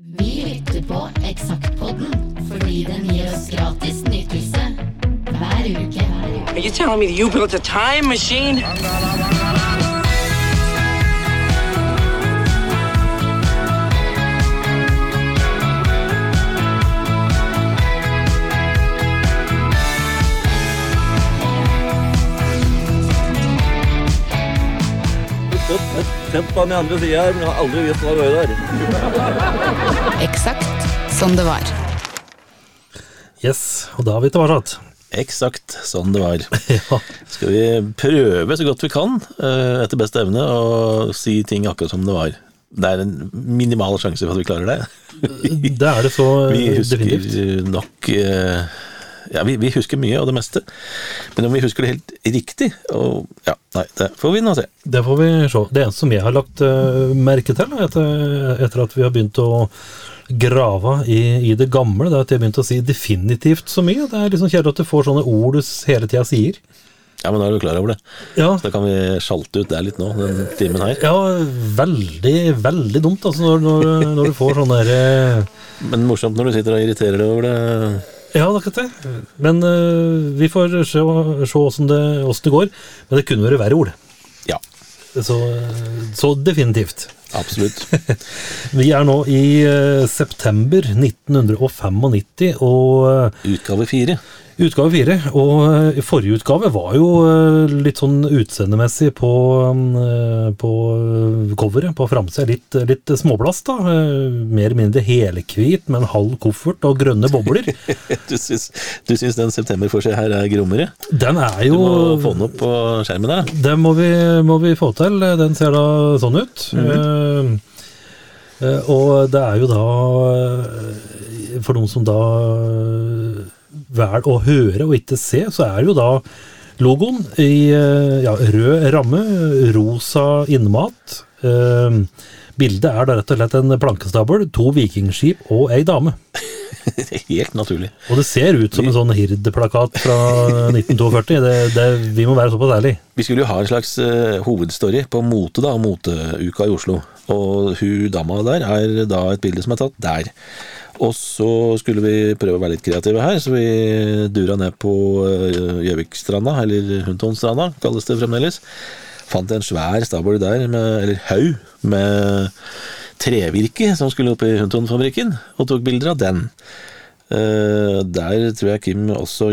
Vi lytter på Eksaktpodden fordi den gir oss gratis nytelse hver uke. Are you telling me that you built a time machine? Sett på den andre sida her, men jeg har aldri visst hva det var. Eksakt som det var. Yes, og da er vi tilbake. Eksakt sånn det var. Ja. Skal vi prøve så godt vi kan, eh, etter beste evne, å si ting akkurat som det var. Det er en minimal sjanse for at vi klarer det. Det er det så Vi eh, husker definitivt. nok eh, Ja, vi, vi husker mye av det meste. Men om vi husker det helt riktig og, Ja, nei, det får vi nå se. Det får vi se. Det eneste som jeg har lagt uh, merke til etter, etter at vi har begynt å grave i, i det gamle, det er at jeg har begynt å si definitivt så mye. Det er liksom kjedelig at du får sånne ord du hele tida sier. Ja, men da er du klar over det. Ja, Da kan vi sjalte ut det litt nå, den timen her. ja veldig, veldig dumt altså når, når, når du får sånne der, eh, Men morsomt når du sitter og irriterer deg over det. Ja, ikke det. Men uh, vi får se, se åssen det, det går. Men det kunne vært verre ord. Ja, Så, så definitivt. absolutt. Vi er nå i uh, september 1995, og uh, Utgave fire. Utgave fire. Og eh, forrige utgave var jo eh, litt sånn utseendemessig på, eh, på coveret, på framsida. Litt, litt småplast, da. Mer eller mindre helhvit med en halv koffert og grønne bobler. Du syns, du syns den septemberforsida her er grommere? Den er jo Du må få den opp på skjermen der. Den må vi, må vi få til. Den ser da sånn ut. Eh, uh, og det er jo da For noen som da velger å høre og ikke se, så er det jo da logoen i eh, ja, rød ramme, rosa innmat. Eh, bildet er da rett og slett en plankestabel, to vikingskip og ei dame. Helt naturlig. Og det ser ut som en sånn Hird-plakat fra 1942. Det, det, vi må være såpass ærlige. Vi skulle jo ha en slags uh, hovedstory på mote, da, moteuka i Oslo. Og hun dama der er da et bilde som er tatt der. Og så skulle vi prøve å være litt kreative her, så vi dura ned på eh, Gjøvikstranda, eller Huntonstranda kalles det fremdeles. Fant en svær stabel der, med, eller haug, med trevirke som skulle opp i Huntonfabrikken, og tok bilder av den. Eh, der tror jeg Kim også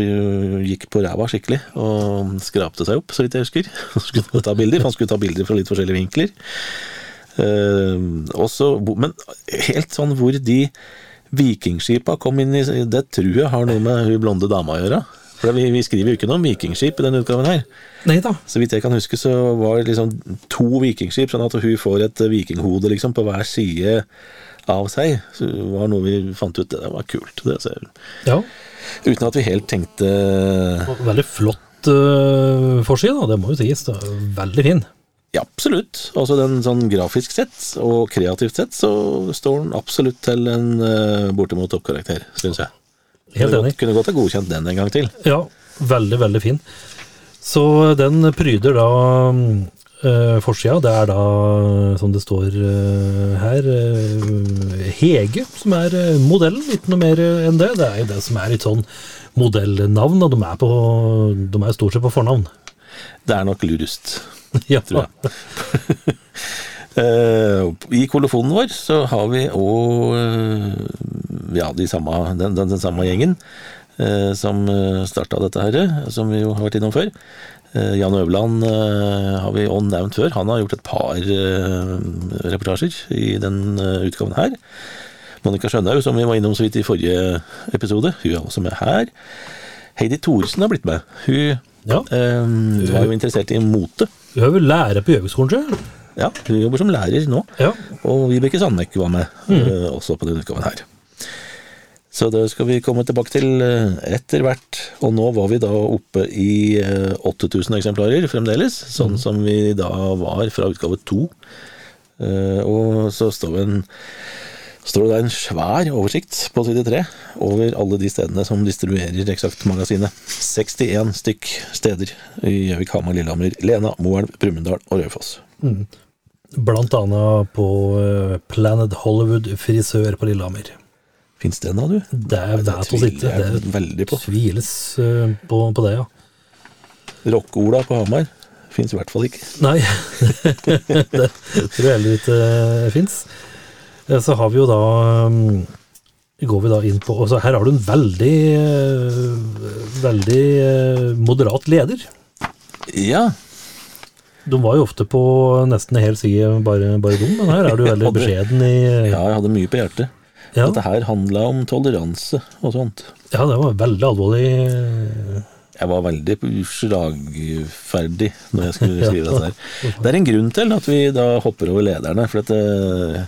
gikk på ræva skikkelig og skrapte seg opp, så vidt jeg husker. Han skulle ta bilder, han skulle ta bilder fra litt forskjellige vinkler. Eh, også, men helt sånn hvor de vikingskipa kom inn i Det tror jeg har noe med hun blonde dama å gjøre. For vi, vi skriver jo ikke noe om vikingskip i denne utgaven her. Nei da. Så vidt jeg kan huske, så var det liksom to vikingskip, sånn at hun får et vikinghode liksom på hver side av seg. Så det var noe vi fant ut, det var kult. Det, så, Ja. uten at vi helt tenkte Veldig flott uh, forside, det må jo sies. Veldig fin. Ja, absolutt. Altså den sånn grafisk sett, og kreativt sett, så står den absolutt til en uh, bortimot toppkarakter, syns jeg. Helt enig. Kunne godt ha godkjent den en gang til. Ja, veldig, veldig fin. Så den pryder da uh, forsida. Det er da, som det står uh, her, uh, Hege som er modellen. Ikke noe mer enn det. Det er jo det som er litt sånn modellnavn, og de er, på, de er stort sett på fornavn. Det er nok lurest. Ja, tror jeg. Eh, I kolofonen vår så har vi òg ja, de samme, den, den, den samme gjengen eh, som starta dette her, som vi jo har vært innom før. Eh, Jan Øverland eh, har vi òg nevnt før. Han har gjort et par eh, reportasjer i den eh, utgaven her. Monica Skjønhaug, som vi var innom så vidt i forrige episode, hun er også med her. Heidi Thoresen har blitt med. Hun Ja. eh, var jo interessert i mote. Du har vel lærer på Gjøvikskolen, tror jeg? Ja, hun jobber som lærer nå. Ja. Og Vibeke Sandmek var med eh, også på denne utgaven her. Så det skal vi komme tilbake til eh, etter hvert. Og nå var vi da oppe i eh, 8000 eksemplarer fremdeles, sånn som vi da var fra utgave to. Eh, Og så står vi en står det der en svær oversikt på side 3 over alle de stedene som distribuerer Eksakt-magasinet. 61 stykk steder i Gjøvik, Hamar, Lillehammer, Lena, Moelv, Brumunddal og Raufoss. Blant annet på eh, Planet Hollywood frisør på Lillehammer. Fins den, da, du? Det er ikke. tviler jeg Det veldig på. tviles eh, på, på det, ja. Rock-Ola på Hamar fins i hvert fall ikke. Nei, det tror jeg heller ikke uh, fins. Så har vi jo da um, Går vi da inn på altså Her har du en veldig eh, Veldig eh, moderat leder. Ja. De var jo ofte på nesten en hel side bare, bare dum, men her er du veldig beskjeden i ja, jeg hadde mye på hjertet. ja, Dette her handla om toleranse og sånt. ja, det var veldig alvorlig. Jeg var veldig slagferdig når jeg skulle skrive dette her. Det er en grunn til at vi da hopper over lederne. For at eh,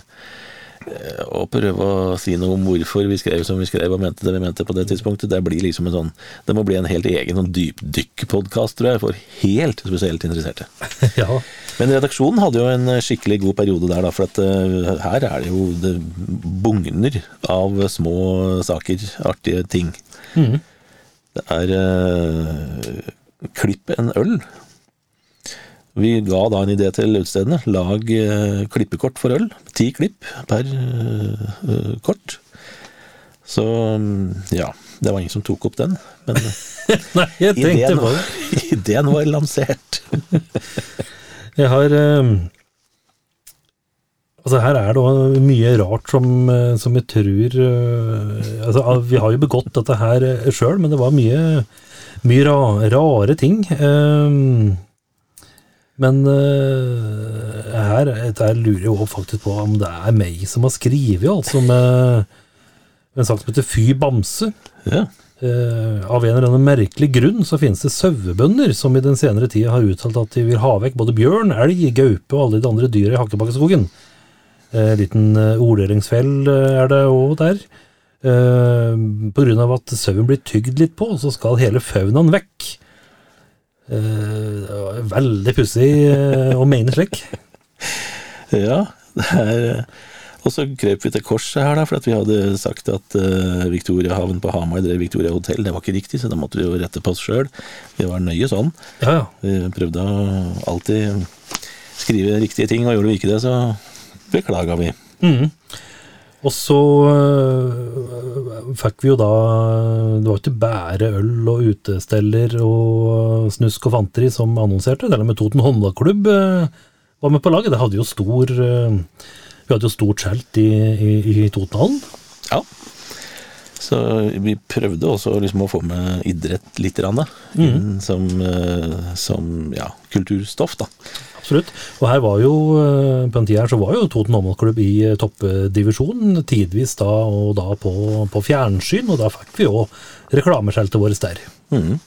å prøve å si noe om hvorfor vi skrev som vi skrev og mente det vi mente på det tidspunktet, det blir liksom en sånn Det må bli en helt egen sånn dypdykkpodkast, tror jeg, for helt spesielt interesserte. ja, Men redaksjonen hadde jo en skikkelig god periode der, da, for at eh, her er det jo det bugner av små saker, artige ting. Det er uh, klipp en øl. Vi ga da en idé til utstedene. Lag eh, klippekort for øl. Ti klipp per eh, eh, kort. Så mm, ja, det var ingen som tok opp den. Men Nei, jeg tenkte ideen var, ideen var lansert. Jeg har um, Altså, her er det mye rart som, som jeg tror uh, Altså, vi har jo begått dette her sjøl, men det var mye, mye ra, rare ting. Um, men uh, her her, lurer jeg også faktisk på om det er meg som har skrevet, altså, med en sak som heter Fy bamse. Ja. Uh, av en eller annen merkelig grunn så finnes det sauebønder som i den senere tida har uttalt at de vil ha vekk både bjørn, elg, gaupe og alle de andre dyra i Hakkebakkeskogen. Uh, liten uh, orddelingsfell eh, er det òg der. Uh, av at sauen blir tygd litt på, så skal hele faunaen vekk. Eh, var veldig pussig eh, å mene slik. Ja, det er Og så krøp vi til korset her, da, for at vi hadde sagt at uh, Victoria Havn på Hamar drev Victoria hotell. Det var ikke riktig, så da måtte vi jo rette på oss sjøl. Vi var nøye sånn. Ja, ja. Vi prøvde å alltid skrive riktige ting, og gjorde vi ikke det, så beklaga vi. Mhm. Og så øh, fikk vi jo da Det var ikke bare øl og utesteller og snusk og fanteri som annonserte. Til og med Toten håndballklubb øh, var med på laget. Det hadde jo stor øh, Vi hadde jo stort skjelt i, i, i Totenhallen. Ja. Så vi prøvde også liksom å få med idrett litt grann, da, inn som, eh, som ja, kulturstoff. da. Absolutt. Og her var jo, øh, på den tida her så var jo Toten håndballklubb i øh, toppdivisjonen, tidvis da og da på, på fjernsyn, og da fikk vi jo reklameskjeltet vårt der. Mhm.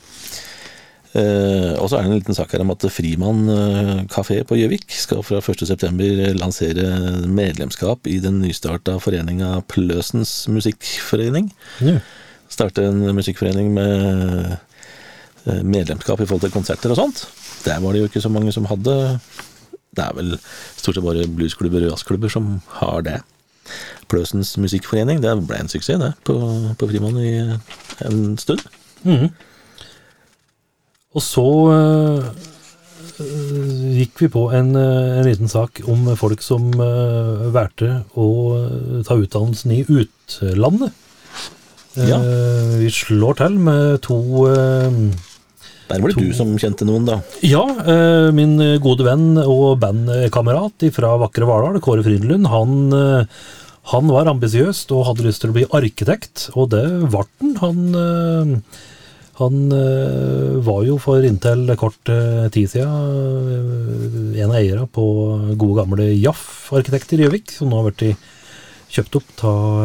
Eh, og så er det en liten sak her om at Frimann eh, kafé på Gjøvik skal fra 1.9. lansere medlemskap i den nystarta foreninga Pløsens musikkforening. Ja. Starte en musikkforening med eh, medlemskap i forhold til konserter og sånt. Der var det jo ikke så mange som hadde. Det er vel stort sett bare bluesklubber og jazzklubber som har det. Pløsens musikkforening, det ble en suksess det, på, på Frimann i en stund. Og så øh, gikk vi på en, øh, en liten sak om folk som uh, valgte å ta utdannelsen i utlandet. Ja. Uh, vi slår til med to uh, Der var det du som kjente noen, da. Ja, Uh, min gode venn og bandkamerat fra vakre Hvaler, Kåre Frydenlund, han, han var ambisiøs og hadde lyst til å bli arkitekt, og det ble han. Han han øh, var jo for inntil kort øh, tid siden øh, en av eierne på gode gamle Jaff arkitekter i Gjøvik, som nå har blitt kjøpt opp av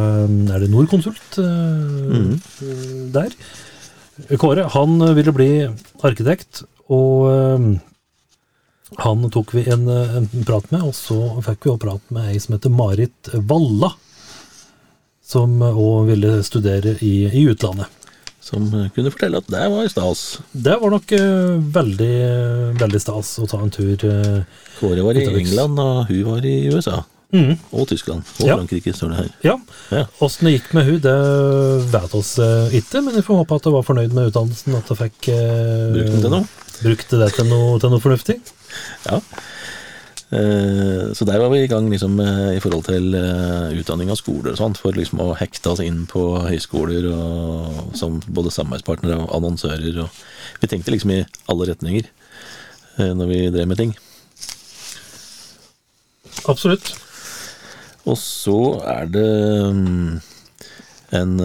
Er det Norconsult øh, der? Kåre han ville bli arkitekt, og han tok vi en, en prat med, og så fikk vi også prat med ei som heter Marit Valla, som òg ville studere i, i utlandet. Som kunne fortelle at det var stas. Det var nok uh, veldig, veldig stas å ta en tur. Uh, Kåre var i. England, og hun var i USA. Mm. Og Tyskland. Og Ja. Frankrike, står det her. Ja, Ja. åssen det gikk med hun, det vet oss eh, ikke, men vi får håpe at hun var fornøyd med utdannelsen, at hun fikk uh, Brukt den til noe. brukt det til noe, til noe fornuftig. Ja. Eh, Så der var vi i gang liksom, eh, i forhold til eh, utdanning av skoler og sånt, for liksom å hekte oss inn på høyskoler og, som både samarbeidspartnere og annonsører. Og vi tenkte liksom i alle retninger når vi drev med ting. Absolutt. Og så er det mm, en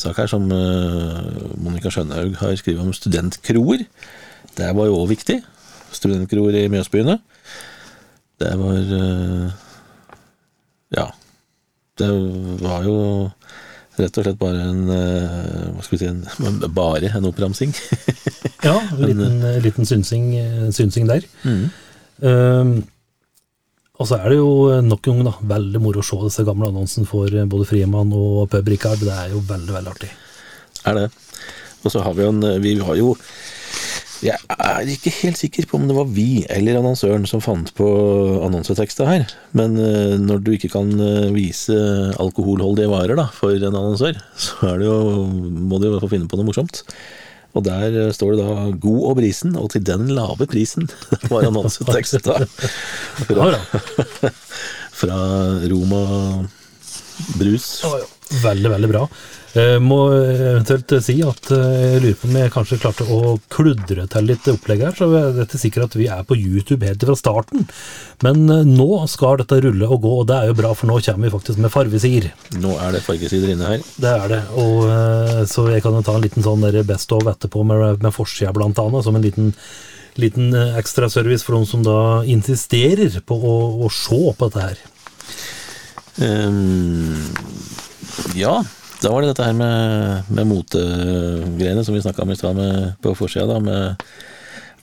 sak her som Monica Skjønhaug har skrevet om studentkroer. Det var jo òg viktig. Studentkroer i Mjøsbyene. Det var eh, Ja. Det var jo rett og slett bare en eh, Hva skal vi si en, Bare en oppramsing. Ja, en liten, liten synsing, synsing der. Um, og så er det jo nok en gang da, veldig moro å se disse gamle annonsene for både Friemann og Pub Rikard. Det er jo veldig, veldig artig. er det. Og så har vi jo en Vi har jo Jeg er ikke helt sikker på om det var vi eller annonsøren som fant på annonseteksta her. Men eh, når du ikke kan eh, vise alkoholholdige varer da, for en annonsør, så er det jo, må du jo få finne på noe morsomt. Og der eh, står det da 'God og brisen', og til den lave prisen var annonseteksta. Fra, fra Roma Brus. Veldig, veldig bra. Jeg må eventuelt si at eh, jeg lurer på om jeg kanskje klarte å kludre til litt opplegg her, så er dette sikkert at vi er på YouTube helt fra starten. Men eh, nå skal dette rulle og gå, og det er jo bra, for nå kommer vi faktisk med fargesider. Nå er det fargesider inne her. Det er det, og eh, så jeg kan jo ta en liten sånn best of etterpå med, med forsida blant annet, som en liten, liten eh, ekstraservice for de som da insisterer på å, å se på dette her. Ehm, ja, da var det dette her med, med motegreiene som vi snakka om i stad på forsida, da, med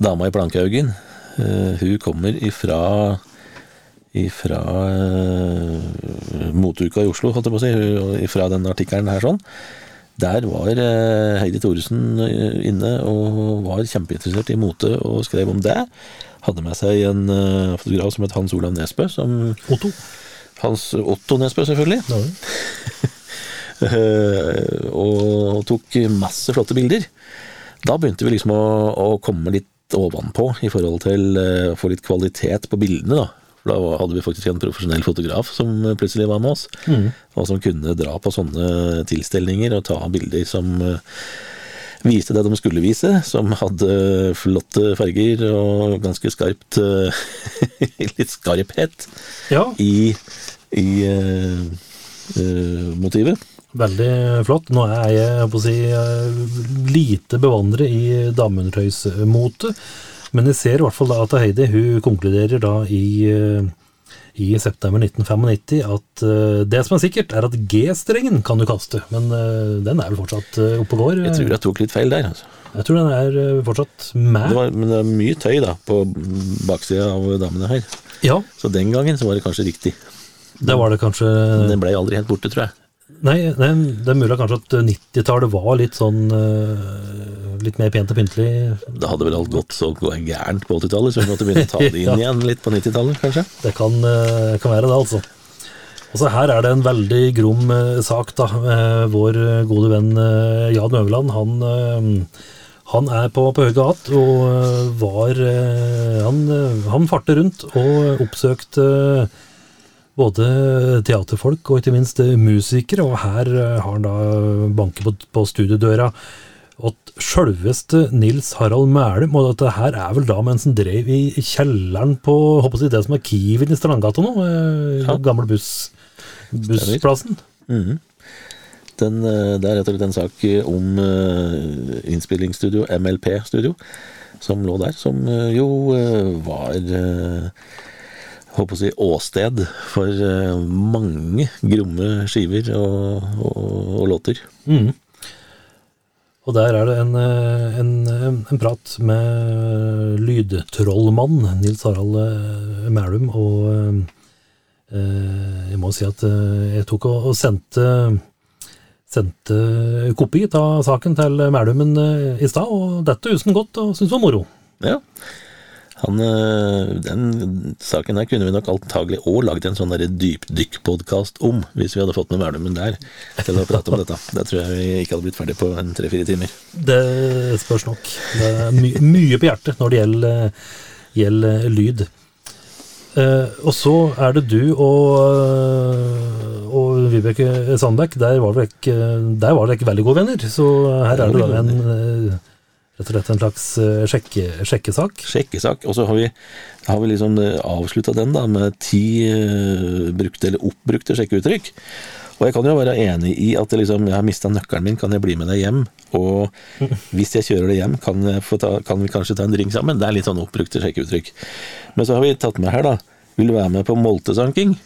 dama i Plankehaugen. Uh, hun kommer ifra ifra uh, moteuka i Oslo, holdt jeg på å si, hun- ifra den artikkelen her sånn. Der var uh, Heidi Thoresen eh, inne og var kjempeinteressert i mote og skrev om det. Hadde med seg en uh, fotograf som het Hans Olav Nesbø, som Otto. Hans Otto Nesbø, selvfølgelig. Ja. Eh, og tok masse flotte bilder. Da begynte vi liksom å, å komme litt ovenpå i forhold til eh, å få litt kvalitet på bildene, da. For da hadde vi faktisk en profesjonell fotograf som plutselig var med oss, og som kunne dra på sånne tilstelninger og ta bilder som eh, viste det de skulle vise, som hadde flotte farger og ganske skarpt eh, Litt skarphet ja, i, i uh, uh, motivet. Veldig flott. Nå er jeg, jeg på å si, eh, lite bevandret i dameundertøysmote, men jeg ser i hvert fall da at Heidi hun konkluderer da i, eh, i september 1995 at eh, det som er sikkert, er at G-strengen kan du kaste, men den er vel fortsatt oppe og går. Jeg tror jeg tok litt feil der. Altså. Jeg tror den er fortsatt Det med. var, men det er mye tøy da, på baksida av damene her. Ja, Så den gangen så var det kanskje riktig. det var det kanskje den ble aldri helt borte, tror jeg. Nei, nei, det er mulig kanskje at 90-tallet var litt sånn eh, Litt mer pent og pyntelig. Det hadde vel alt gått så gærent på 80-tallet, så vi måtte begynne å ta det inn Ja. igjen litt på 90-tallet, kanskje. Det kan, eh, kan være det, altså. Og så Her er det en veldig grom eh, sak. da. Eh, Vår gode venn eh, Jan Øverland han, eh, han er på, på høyde hatt og eh, var eh, han, eh, han farte rundt og oppsøkte eh, både teaterfolk og ikke minst eh, musikere, og her eh, har han da banket på, på studiodøra. at sjølveste Nils Harald Mælum, og dette her er vel da mens han drev i kjelleren på håper jeg, det som er Kiwien i Strandgata nå, eh, Ja. gamle buss, bussplassen. Den, eh, det er rett og slett en sak om uh, innspillingsstudio, MLP-studio, som lå der, som jo uh, var eh, håper å si åsted for eh, mange gromme skiver og, og, og låter. Mm. Og der er det en, eh, en, en prat med lydtrollmann Nils Harald eh, Mælum, og eh, jeg må si at jeg tok og, og sendte sendte kopi av saken til Mælumen i stad, og dette huset han godt og syntes det var moro. Ja. Han, eh, den saken der kunne vi nok antagelig òg lagd en sånn dypdykk-podkast om, hvis vi hadde fått med Mælumen der til å prate om dette. Det tror jeg vi ikke hadde blitt ferdig på en tre-fire timer. Det spørs nok. Det er my mye på hjertet når det gjelder, gjelder lyd. Uh, og så er det du og, eh, og Vibeke Sandbekk. Der var dere ikke, veldig gode venner. Så her er det da en eh, rett og slett en slags eh, sjekke, sjekkesak. Sjekkesak. Og så har vi, har vi liksom avslutta den da med ti eh, brukte eller oppbrukte sjekkeuttrykk. Og jeg kan jo være enig i at det liksom, jeg har mista nøkkelen min, kan jeg bli med deg hjem? Og hvis jeg kjører deg hjem, kan, jeg få ta, kan vi kanskje ta en drink sammen? Det er litt sånn oppbrukte sjekkeuttrykk. Men så har vi tatt med her, da. Vil du være med på moltesanking?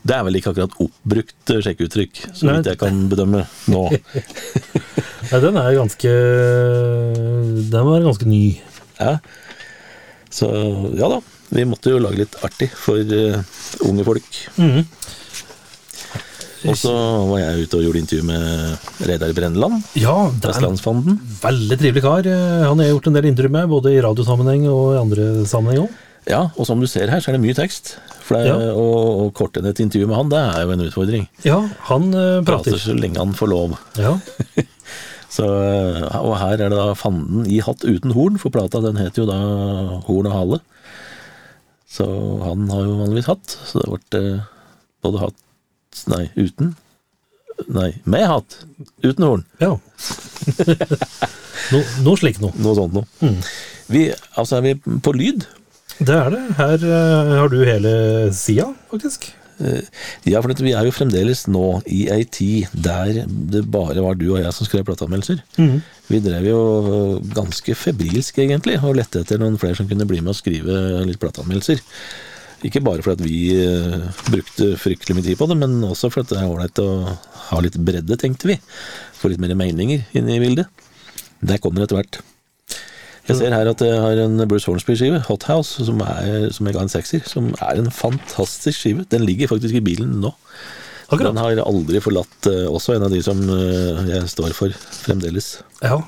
Det er vel ikke akkurat oppbrukt sjekkeuttrykk, så vidt jeg kan bedømme nå. Nei, den er ganske Den var ganske ny. Ja. Så ja da, vi måtte jo lage litt artig for uh, unge folk. Mm. Og så var jeg ute og gjorde intervju med Reidar Brenneland, Ja, Vestlandsfanden. veldig trivelig kar. Eh, Han har jeg gjort en del intervju med, både i radiosammenheng og i andre sammenheng òg. Ja, og som du ser her, så er det mye tekst. For det, Ja. å, å korte ned et intervju med han, det er jo en utfordring. Ja, han eh, Prater prater. så lenge han får lov. Ja. Så, eh, og her er det da Fanden i hatt uten horn, for plata den heter jo da Horn og hale. Så han har jo vanligvis hatt, så det ble eh, både hatt Nei, uten. Nei, med hatt. Uten horn. ja. no, noe slikt noe. Noe sånt noe. Vi, altså er vi på lyd. Det er det. Her eh, har du hele sida, faktisk. Eh, Ja, for vi er jo fremdeles nå i ei tid der det bare var du og jeg som skrev plateanmeldelser. Vi drev jo ganske febrilsk, egentlig, og lette etter noen flere som kunne bli med og skrive litt plateanmeldelser. Ikke bare fordi vi eh, brukte fryktelig mye tid på det, men også fordi det er ålreit å ha litt bredde, tenkte vi. Få litt mer meninger inn i bildet. Det kommer etter hvert. Jeg ser her at jeg har en Bruce Hornsby-skive, Hot House, som, er, som jeg ga en sekser. Som er en fantastisk skive. Den ligger faktisk i bilen nå. Akkurat. Den har aldri forlatt eh, også en av de som eh, jeg står for fremdeles. Ja.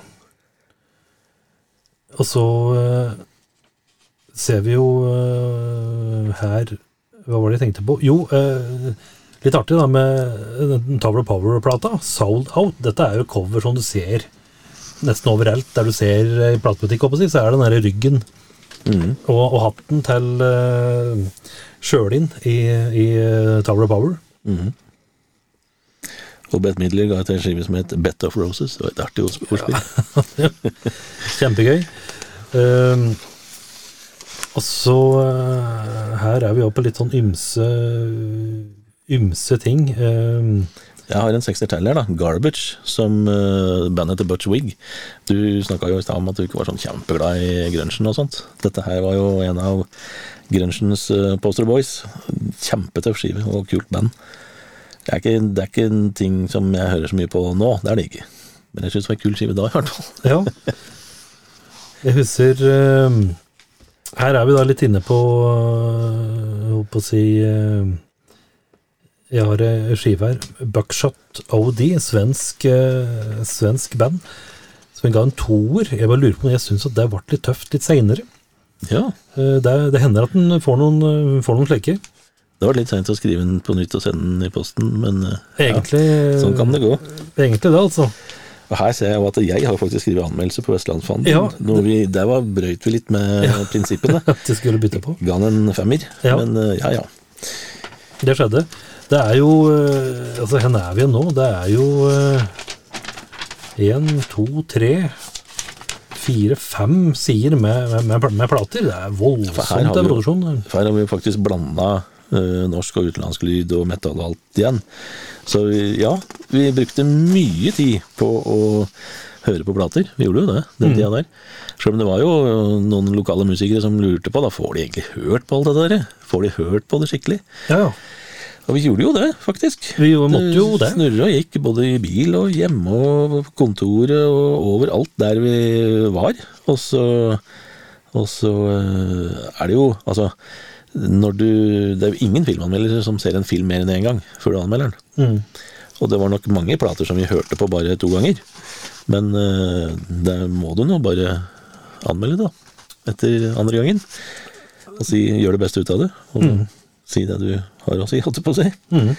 Og så eh, ser vi jo her Hva var det jeg tenkte på? Jo, litt artig da med den Tower Power-plata. Sold Out. Dette er jo cover som du ser nesten overalt. Der du ser i platebutikk, håper jeg så er den derre ryggen og, og hatten til uh, Sjølin i, i eh, Tower of Power. Og Bett Midler ga ut en skive som het Bet of Roses. Det var et artig ordspill. ordspill. Kjempegøy. Um, og så eh, Her er vi oppe på litt sånn ymse ymse ting. Ehm, Jeg har en sekser til her, da. Garbage, som uh, bandet til Butch Wig. Du snakka jo i stad om at du ikke var sånn kjempeglad i grunchen og sånt. Dette her var jo en av grunchens uh, poster boys. Kjempetøff skive og kult band. Det er, ikke, det er ikke en ting som jeg hører så mye på nå, det er det ikke. Men jeg syns det var en kul skive da, i hvert fall. ja. Jeg husker uh, Her er vi da litt inne på Holdt på å si Jeg har ei skive her. Buckshot OD, svensk, eh, svensk band. Som jeg ga en toer. Jeg bare lurer på om jeg syns at det ble litt tøft litt seinere. Ja, Eh, Det, det hender at den får noen, eh, får noen slike. det var litt seint å skrive den på nytt og sende den i posten, men egentlig, Egentlig, sånn kan det gå. egentlig det, altså. Og her ser jeg jo at jeg har faktisk skrevet anmeldelse på Vestlandsfanden. Ja. det, vi, der var, brøyt vi litt med prinsippene. At de skulle bytte på. Ga han en femmer, Ja. men ja ja. Det skjedde. Det er jo eh, Altså, hvor er vi nå? Det er jo én, to, tre Fire, fem sider med, med, med, plater. Det er voldsomt, av produksjon. Her har vi faktisk blanda norsk og utenlandsk lyd og metal og alt igjen. Så vi- ja, vi brukte mye tid på å høre på plater. Vi gjorde jo det den tida der. Selv om det var jo noen lokale musikere som lurte på da får de egentlig hørt på alt dette der. Får de hørt på det skikkelig? Ja, ja. Og vi gjorde jo det, faktisk. Vi jo- måtte jo det. Snurra og gikk både i bil og hjemme og på kontoret og overalt der vi var. Og så, og så eh, er det jo Altså, når du Det er jo ingen filmanmeldere som ser en film mer enn én gang før du anmelder den. Mm. Og det var nok mange plater som vi hørte på bare to ganger. Men eh, det må du nå bare anmelde, da. Etter andre gangen. Og si, gjør det beste ut av det. Og si det du har å si, holdt jeg på å si. Mm.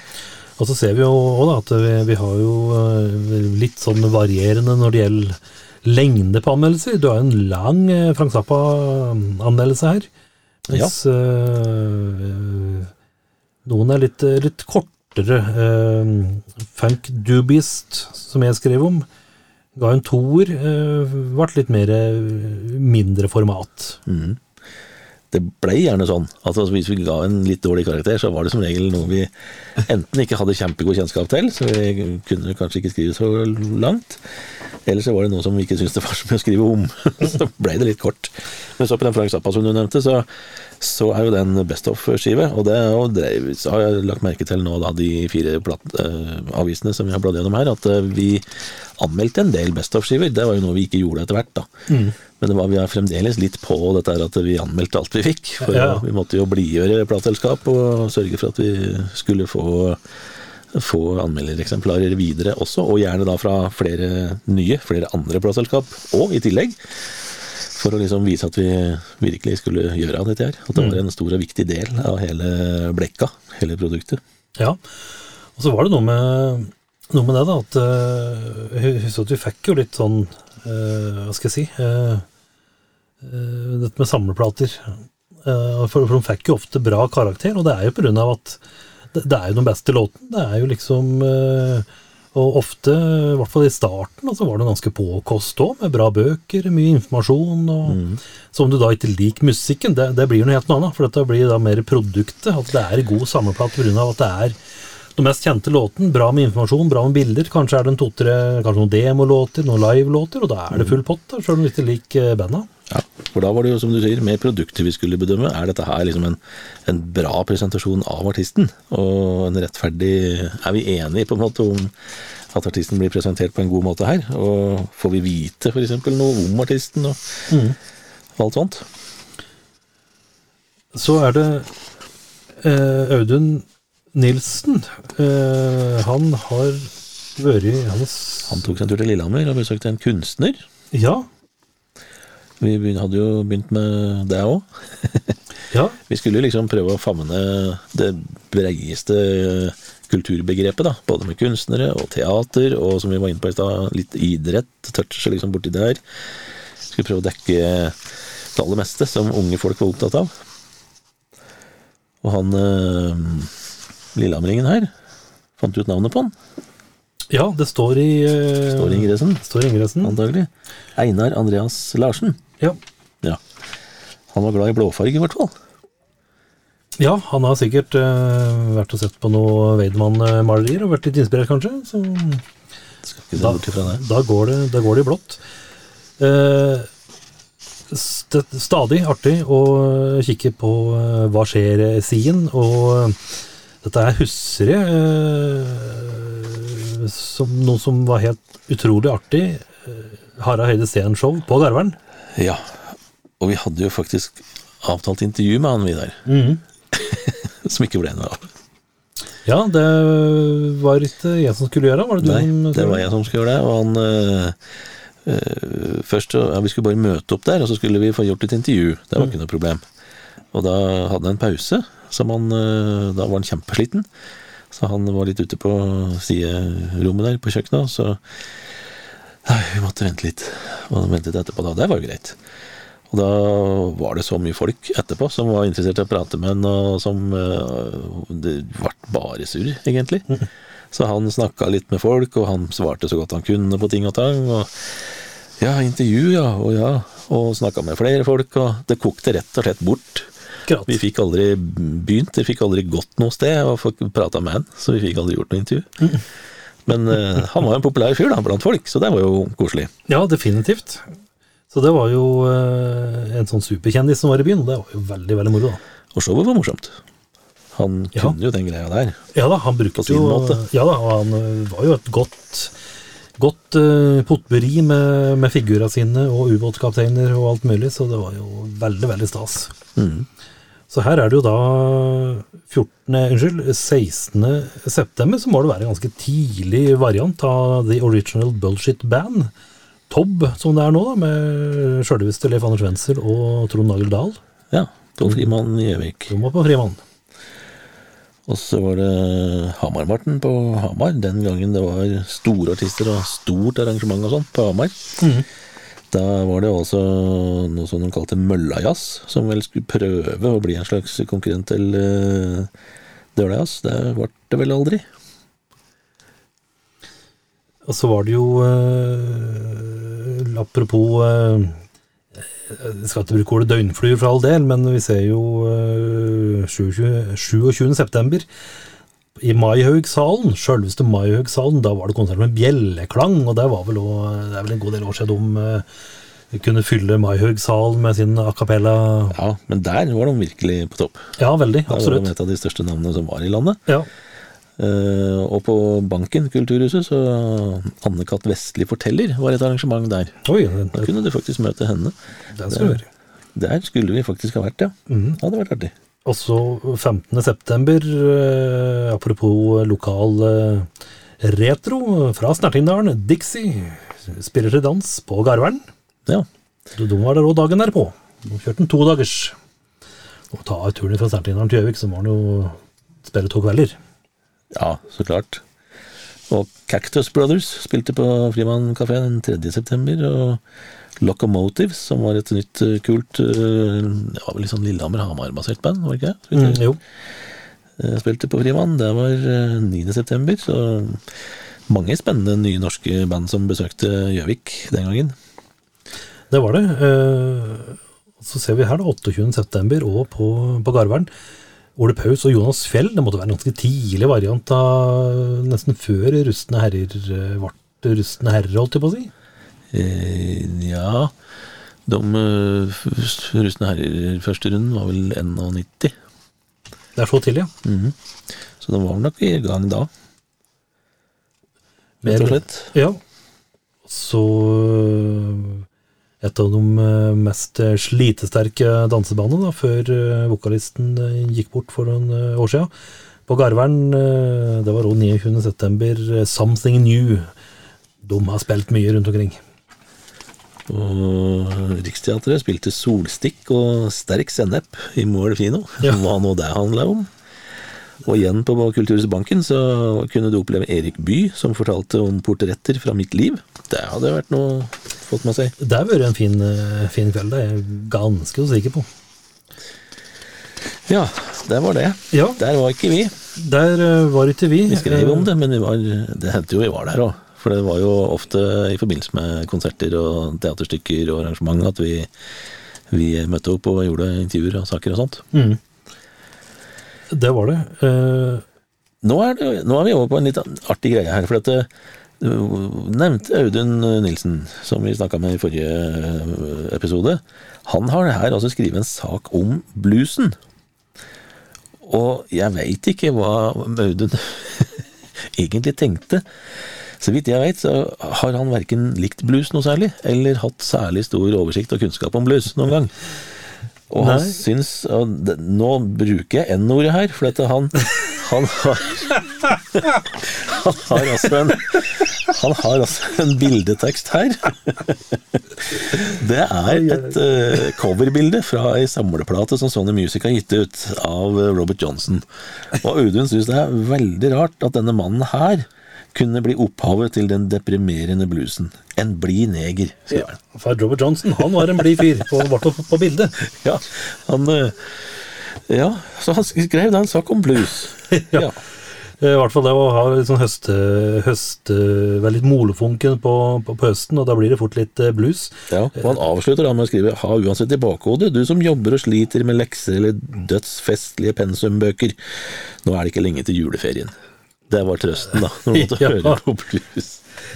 Og så ser vi jo også at vi, vi har jo eh, litt sånn varierende når det gjelder lengde på anmeldelser. Du har jo en lang eh, Frank Zappa-anmeldelse her, Mens eh, noen er litt, litt kortere. Øh, Funk Dubist, som jeg skrev om, ga en toer. Øh, ble litt mer mindre format. Det ble gjerne sånn at altså, hvis vi ga en litt dårlig karakter, så var det som regel noe vi enten ikke hadde kjempegod kjennskap til, så vi kunne kanskje ikke skrive så langt, eller så var det noe som vi ikke syntes det var så mye å skrive om. så ble det litt kort. Men så på den Frank Zappa som du nevnte, så, så er jo det en Best of-skive, og det drev, har jeg lagt merke til nå da de fire platt, eh, avisene som vi har bladd gjennom her, at eh, vi anmeldte en del Best of-skiver. Det var jo noe vi ikke gjorde etter hvert, da. Men det var, vi er fremdeles litt på dette her at vi anmeldte alt vi fikk. For Ja. vi måtte jo blidgjøre plateselskap og sørge for at vi skulle få, få anmeldereksemplarer videre også, og gjerne da fra flere nye, flere andre plateselskap, og i tillegg. For å liksom vise at vi virkelig skulle gjøre av dette her. At det var en stor og viktig del av hele blekka, hele produktet. Ja. Og så var det noe med, noe med det, da, at eh, jeg husker at vi fikk jo litt sånn uh, Hva skal jeg si uh, uh, Dette med samleplater. For, for de fikk jo ofte bra karakter, og det er jo av at det, det er jo den beste låten. Det er jo liksom eh, Og ofte, i hvert fall i starten, så var det ganske påkost òg, med bra bøker, mye informasjon. og Så om du da ikke liker musikken, det, det blir noe helt annet. For dette blir da mer produktet. At det er god samleplate pga. at det er den mest kjente låten. Bra med informasjon, bra med bilder. Kanskje er det en to-tre kanskje noen demolåter, noen livelåter, og da er det full pott, da, sjøl om du ikke liker banda. Ja, for da var det jo som du sier, mer produkter vi skulle bedømme. Er dette her liksom en, en bra presentasjon av artisten? Og en rettferdig Er vi enige på en måte om at artisten blir presentert på en god måte her? Og får vi vite f.eks. noe om artisten og alt sånt? Så er det eh, Audun Nilsen. Eh, han har vært han, Han tok seg en tur til Lillehammer og besøkte en kunstner. Ja. Vi hadde jo begynt med det òg. Ja. Vi skulle liksom prøve å favne det breieste kulturbegrepet, da. Både med kunstnere og teater, og som vi var inne på i stad, litt idrett. Touche liksom borti der. Skulle prøve å dekke det aller meste som unge folk var opptatt av. Og han eh, lillehamringen her fant du ut navnet på han. ja, det står i uh, Står i ingressen, Står i ingressen. antagelig. Einar Andreas Larsen. Ja. Ja. Han var glad i blåfarge, i hvert fall. ja, han har sikkert uh, vært og sett på noe Weidemann-malerier og vært litt inspirert, kanskje. Så Skal ikke se da, da, går det, da går det i blått. Uh, st stadig artig å kikke på uh, hva skjer-siden, og dette her husker jeg eh, som noe som var helt utrolig artig. Eh, Harald Høide Steen-show på Garvern. Ja, og vi hadde jo faktisk avtalt intervju med han, Vidar. som ikke ble noe av. Ja, det var ikke jeg som skulle gjøre, var det du Nei, det var jeg som skulle gjøre det. Og han øh, Først ja, Vi skulle bare møte opp der, og så skulle vi få gjort et intervju. Det var ikke noe problem. Og da hadde han en pause. Som han, øh, da var han kjempesliten. Så han var litt ute på siderommet der på kjøkkenet. Så Nei, vi måtte vente litt. Og ventet etterpå, da. Det var jo greit. Og da var det så mye folk etterpå som var interessert i å prate med han, og som øh, Det ble bare surr, egentlig. Så han snakka litt med folk, og han svarte så godt han kunne på ting og tang. Og ja, intervju, ja, og ja. Og snakka med flere folk, og det kokte rett og slett bort. Akkurat. Vi fikk aldri begynt, vi fikk aldri gått noe sted, og prata med han, så vi fikk aldri gjort noe intervju. Men uh, han var jo en populær fyr da, blant folk, så det var jo koselig. Ja, definitivt. Så det var jo uh, en sånn superkjendis som var i byen, og det var jo veldig, veldig moro, da. Og showet var morsomt. Han Ja. kunne jo den greia der. Ja da, han brukte jo måte. Ja da, han var jo et godt Godt uh, potpurri med, med figurene sine og ubåtkapteiner og alt mulig, så det var jo veldig, veldig stas. Mm. Så her er det jo da 14, unnskyld, 16. september, så må det være en ganske tidlig variant av The Original Bullshit Band. Tobb, som det er nå, da, med sjølveste Leif Anders Wenzel og Trond Nagel Dahl. Ja. på Frimann i Gjøvik. De var på Frimann. Og så var det Hamarmarten på Hamar. Den gangen det var store artister og stort arrangement og sånt på Hamar. Da var det også noe som de kalte møllajazz, som vel skulle prøve å bli en slags konkurrent til uh, dølajazz. Det ble det vel aldri. Og så var det jo uh, Apropos uh, Jeg skal ikke bruke ordet døgnflyer for all del, men vi ser jo eh, 27. 27. september i Maihaugsalen, sjølveste Maihaugsalen, da var det konsert med bjelleklang, og det, var vel også, det er vel en god del år siden de uh, kunne fylle Maihaugsalen med sin a cappella. Ja, men der var de virkelig på topp. Ja, veldig. Der var de et av de største navnene som var i landet. Ja, Uh, og på Banken, Kulturhuset, så Anne-Kat. Vestli forteller var et arrangement der. Oi, Da kunne du faktisk møte henne. det vi. Der skulle vi faktisk ha vært, ja. Mm. Det hadde vært artig. Og så 15. september, eh, apropos lokal eh, retro fra Snertingdalen, Dixie spiller til dans på Garvern. Ja. Så De var der òg dagen derpå. De kjørte en todagers. Og ta turen fra Snertingdalen til Gjøvik, så må han jo spille to kvelder. Ja, så klart. Og Cactus Brothers spilte på Frimann kafé den 3. september, og Locomotives, som var et nytt eh, kult eh, Det var vel litt sånn Lillehammer-Hamar-basert band, var det ikke? det? Mm, jo. Jeg Spilte på Frimann. Det var eh, 9. september, så mange spennende nye norske band som besøkte Gjøvik den gangen. Det var det. Eh, Så ser vi her da, 28. september og på, på Garvern. Ole Paus og Jonas Fjell, det måtte være en ganske tidlig variant av nesten før Rustne herrer eh, ble Rustne herrer, holdt jeg på å si. Eh, ja De russende f- rustne herrer første runden var vel 91. Det er så tidlig, ja. Så de var nok i gang da, rett og slett. Ja. Så øh, et av de mest slitesterke dansebanene da, før vokalisten gikk bort for noen år siden. På Garveren, øh, det var òg 29. september, øh, Something New. De har spilt mye rundt omkring. Og Riksteatret spilte Solstikk og Sterk sennep i Mål kino. Ja. Hva nå det handla om. Og igjen på Kulturhuset Banken så kunne du oppleve Erik Bye, som fortalte om portretter fra mitt liv. Det hadde vært noe fått med seg. Det har vært en fin, øh, fin kveld, det er jeg ganske sikker på. Ja, det var det. Ja, Der var ikke vi. der øh, var ikke vi. Vi skrev om det, men vi var, det hendte jo vi var der òg. For det var jo ofte i forbindelse med konserter og teaterstykker og arrangement at vi, vi møtte opp og gjorde intervjuer og saker og sånt. Mm. Det var det. Uh... Nå er, det, nå er vi over på en litt artig greie her. For at det, du nevnte Audun Nilsen, som vi snakka med i forrige eh, episode. Han har her altså skrevet en sak om bluesen. Og jeg veit ikke hva Audun egentlig tenkte. Så vidt jeg veit, så har han verken likt blues noe særlig, eller hatt særlig stor oversikt og kunnskap om blues noen gang. Og han Nei. syns Nå bruker jeg N-ordet her, for dette han Han har Han har altså en Han har altså en bildetekst her. Det er et uh, coverbilde fra ei samleplate som Sony Music har gitt ut av Robert Johnson. Og Audun syns det er veldig rart at denne mannen her kunne bli opphavet til den deprimerende bluesen. En blid neger, sier han. for Robert Johnson, han var en blid fyr, på, i hvert fall på, på bildet. Ja, han eh, Ja, så han skrev da en sak om blues. Ja. ja. I hvert fall det å ha litt sånn høste, høste Være litt molefunken på, på, på høsten, og da blir det fort litt eh, blues. Ja, og han avslutter da med å skrive Ha uansett i bakhodet, du som jobber og sliter med lekser eller dødsfestlige pensumbøker. Nå er det ikke lenge til juleferien. Det var trøsten, da, når du måtte Ja. høre på blues.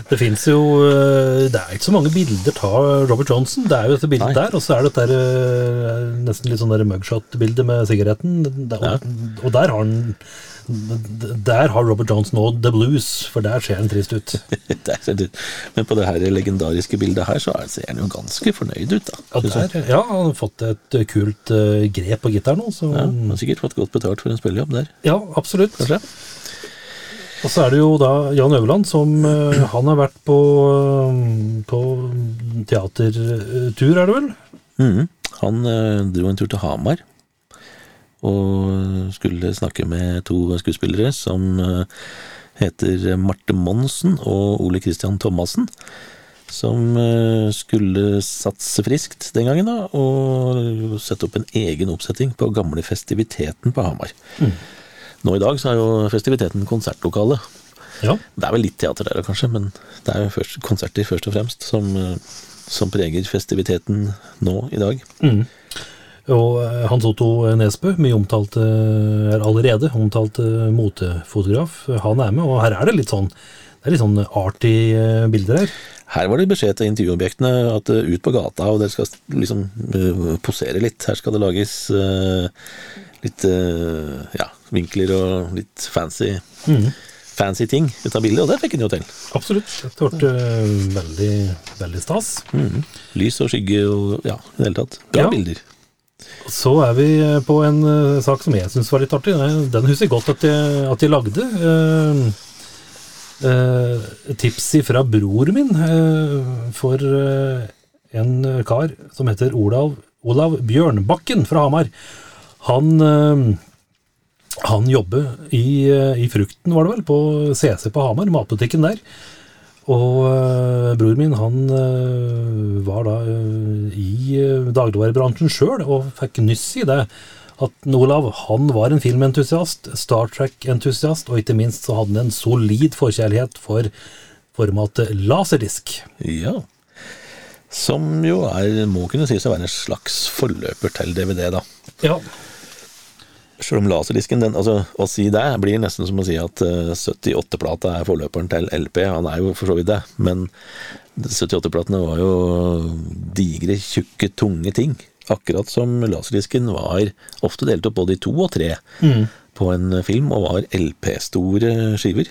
Det fins jo eh, Det er ikke så mange bilder av Robert Johnson. Det er jo dette bildet Nei. der, og så er det dette eh, nesten litt sånn der mugshot-bilde med sigaretten. Der, og, der har han Der har Robert Johnson nådd the blues, for der ser han trist ut. Men på det her legendariske bildet her, så er- ser han jo ganske fornøyd ut, da. Ja, der, ja, han har fått et eh, kult grep på gitaren nå, så Ja, han har sikkert fått godt betalt for en spillejobb der, ja, absolutt. kanskje. Og så er det jo da Jan Øverland som eh, Han har vært på, eh, på teatertur, er det vel? Mhm. Han eh, dro en tur til Hamar og skulle snakke med to skuespillere som heter Marte Monsen og Ole Christian Thomassen. som skulle satse friskt den gangen, da, og sette opp en egen oppsetting på gamle festiviteten på Hamar. Nå i dag så er jo festiviteten konsertlokale. Ja. Det er vel litt teater der kanskje, men det er jo først, konserter først og fremst som, eh, som preger festiviteten nå i dag. Og eh, Hans Otto Nesbø, mye omtalt, eh, er allerede omtalt motefotograf, han er med, og her er det litt sånn det er litt sånn arty bilder her. Her var det beskjed til intervjuobjektene at ut på gata, og dere skal liksom posere litt. Her skal det lages litt ja, vinkler og litt fancy, fancy ting ut av bildet, og det fikk han jo til. Absolutt. Dette ble eh, veldig, veldig stas. Mm. Lys og skygge og ja, i det hele tatt. Bra Ja. bilder. Så er vi eh, på en uh, sak som jeg syns var litt artig. Den husker jeg godt at jeg, at jeg lagde. Uh, uh, tips fra bror min for en kar som heter Olav, Olav Bjørnbakken fra Hamar. Han, han jobber i, eh, i Frukten, var det vel, på CC på Hamar, matbutikken der. Og øh, bror min han øh, var da øh, i dagligvarebransjen sjøl og fikk nyss i det at Olav han var en filmentusiast, Star Trek-entusiast, og ikke minst så hadde han en solid forkjærlighet for formatet laserdisk. Ja. Som jo er, må kunne sies å være en slags forløper til DVD, da. Ja. Selv om laserdisken, den, altså, å si det blir nesten som å si at eh, 78-plata er forløperen til LP. Han er jo for så vidt det, men 78-platene var jo digre, tjukke, tunge ting. Akkurat som laserdisken var ofte delt opp både i to og tre på en film, og var LP-store skiver.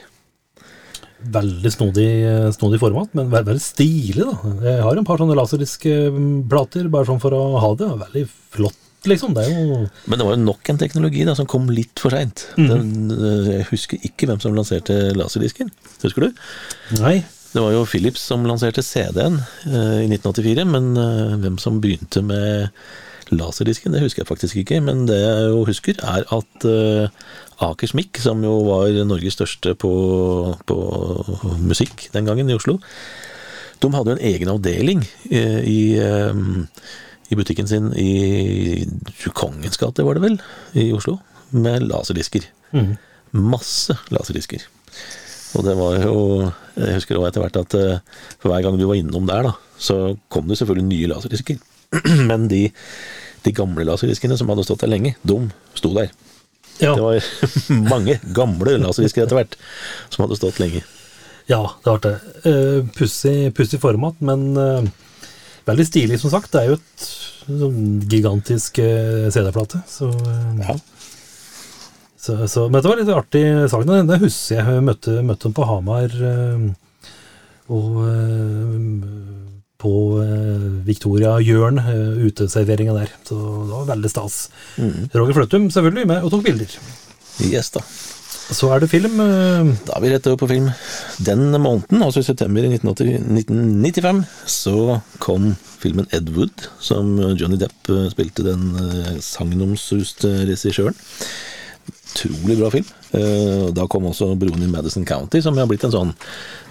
Veldig snodig, øh, snodig format, men veldig, veldig stilig. da. Jeg har en par sånne laserdiske mm, plater, bare sånn for å ha det. Veldig flott, liksom. Det jo Men det var jo nok en teknologi da, som kom litt for seint. Jeg husker ikke hvem som lanserte laserdisken. Husker du? Nei. Det var jo Philips som lanserte CD-en eh, i 1984, men eh, hvem som begynte med laserdisken, det husker jeg faktisk ikke. Men det jeg jo husker, er at eh, Akers Mic, som jo var Norges største på, på musikk den gangen i Oslo, de hadde jo en egen avdeling eh, i, eh, i butikken sin i Kongens gate, var det vel, i Oslo, med laserdisker. Masse laserdisker. Og det var jo Jeg husker også etter hvert at eh, for hver gang du var innom der, da, så kom det selvfølgelig nye laserdisker. Men de, de gamle laserdiskene som hadde stått der lenge, de sto der. Ja. Det var mange gamle laserdisker etter hvert som hadde stått lenge. Ja, det var det. Uh, pussig, pussig format, men eh, veldig stilig, som sagt. Det er jo et sånn gigantisk eh, CD-plate. Så, eh, Ja. så, så Men det var litt artig sak. Den den husker jeg. Møtte, møtte dem på Hamar. eh, og på Victoria-Jørn, uh, uteserveringa der. Så det var veldig stas. Roger Fløttum selvfølgelig med og tok bilder. Yes, da. Så er det film. eh, Da er vi rett over på film. Den måneden, altså i september i 1980 1995, så kom filmen Ed Wood, som Johnny Depp eh, spilte den eh, sagnomsuste regissøren. Utrolig bra film. Da kom også Broen i Madison County, som har blitt en sånn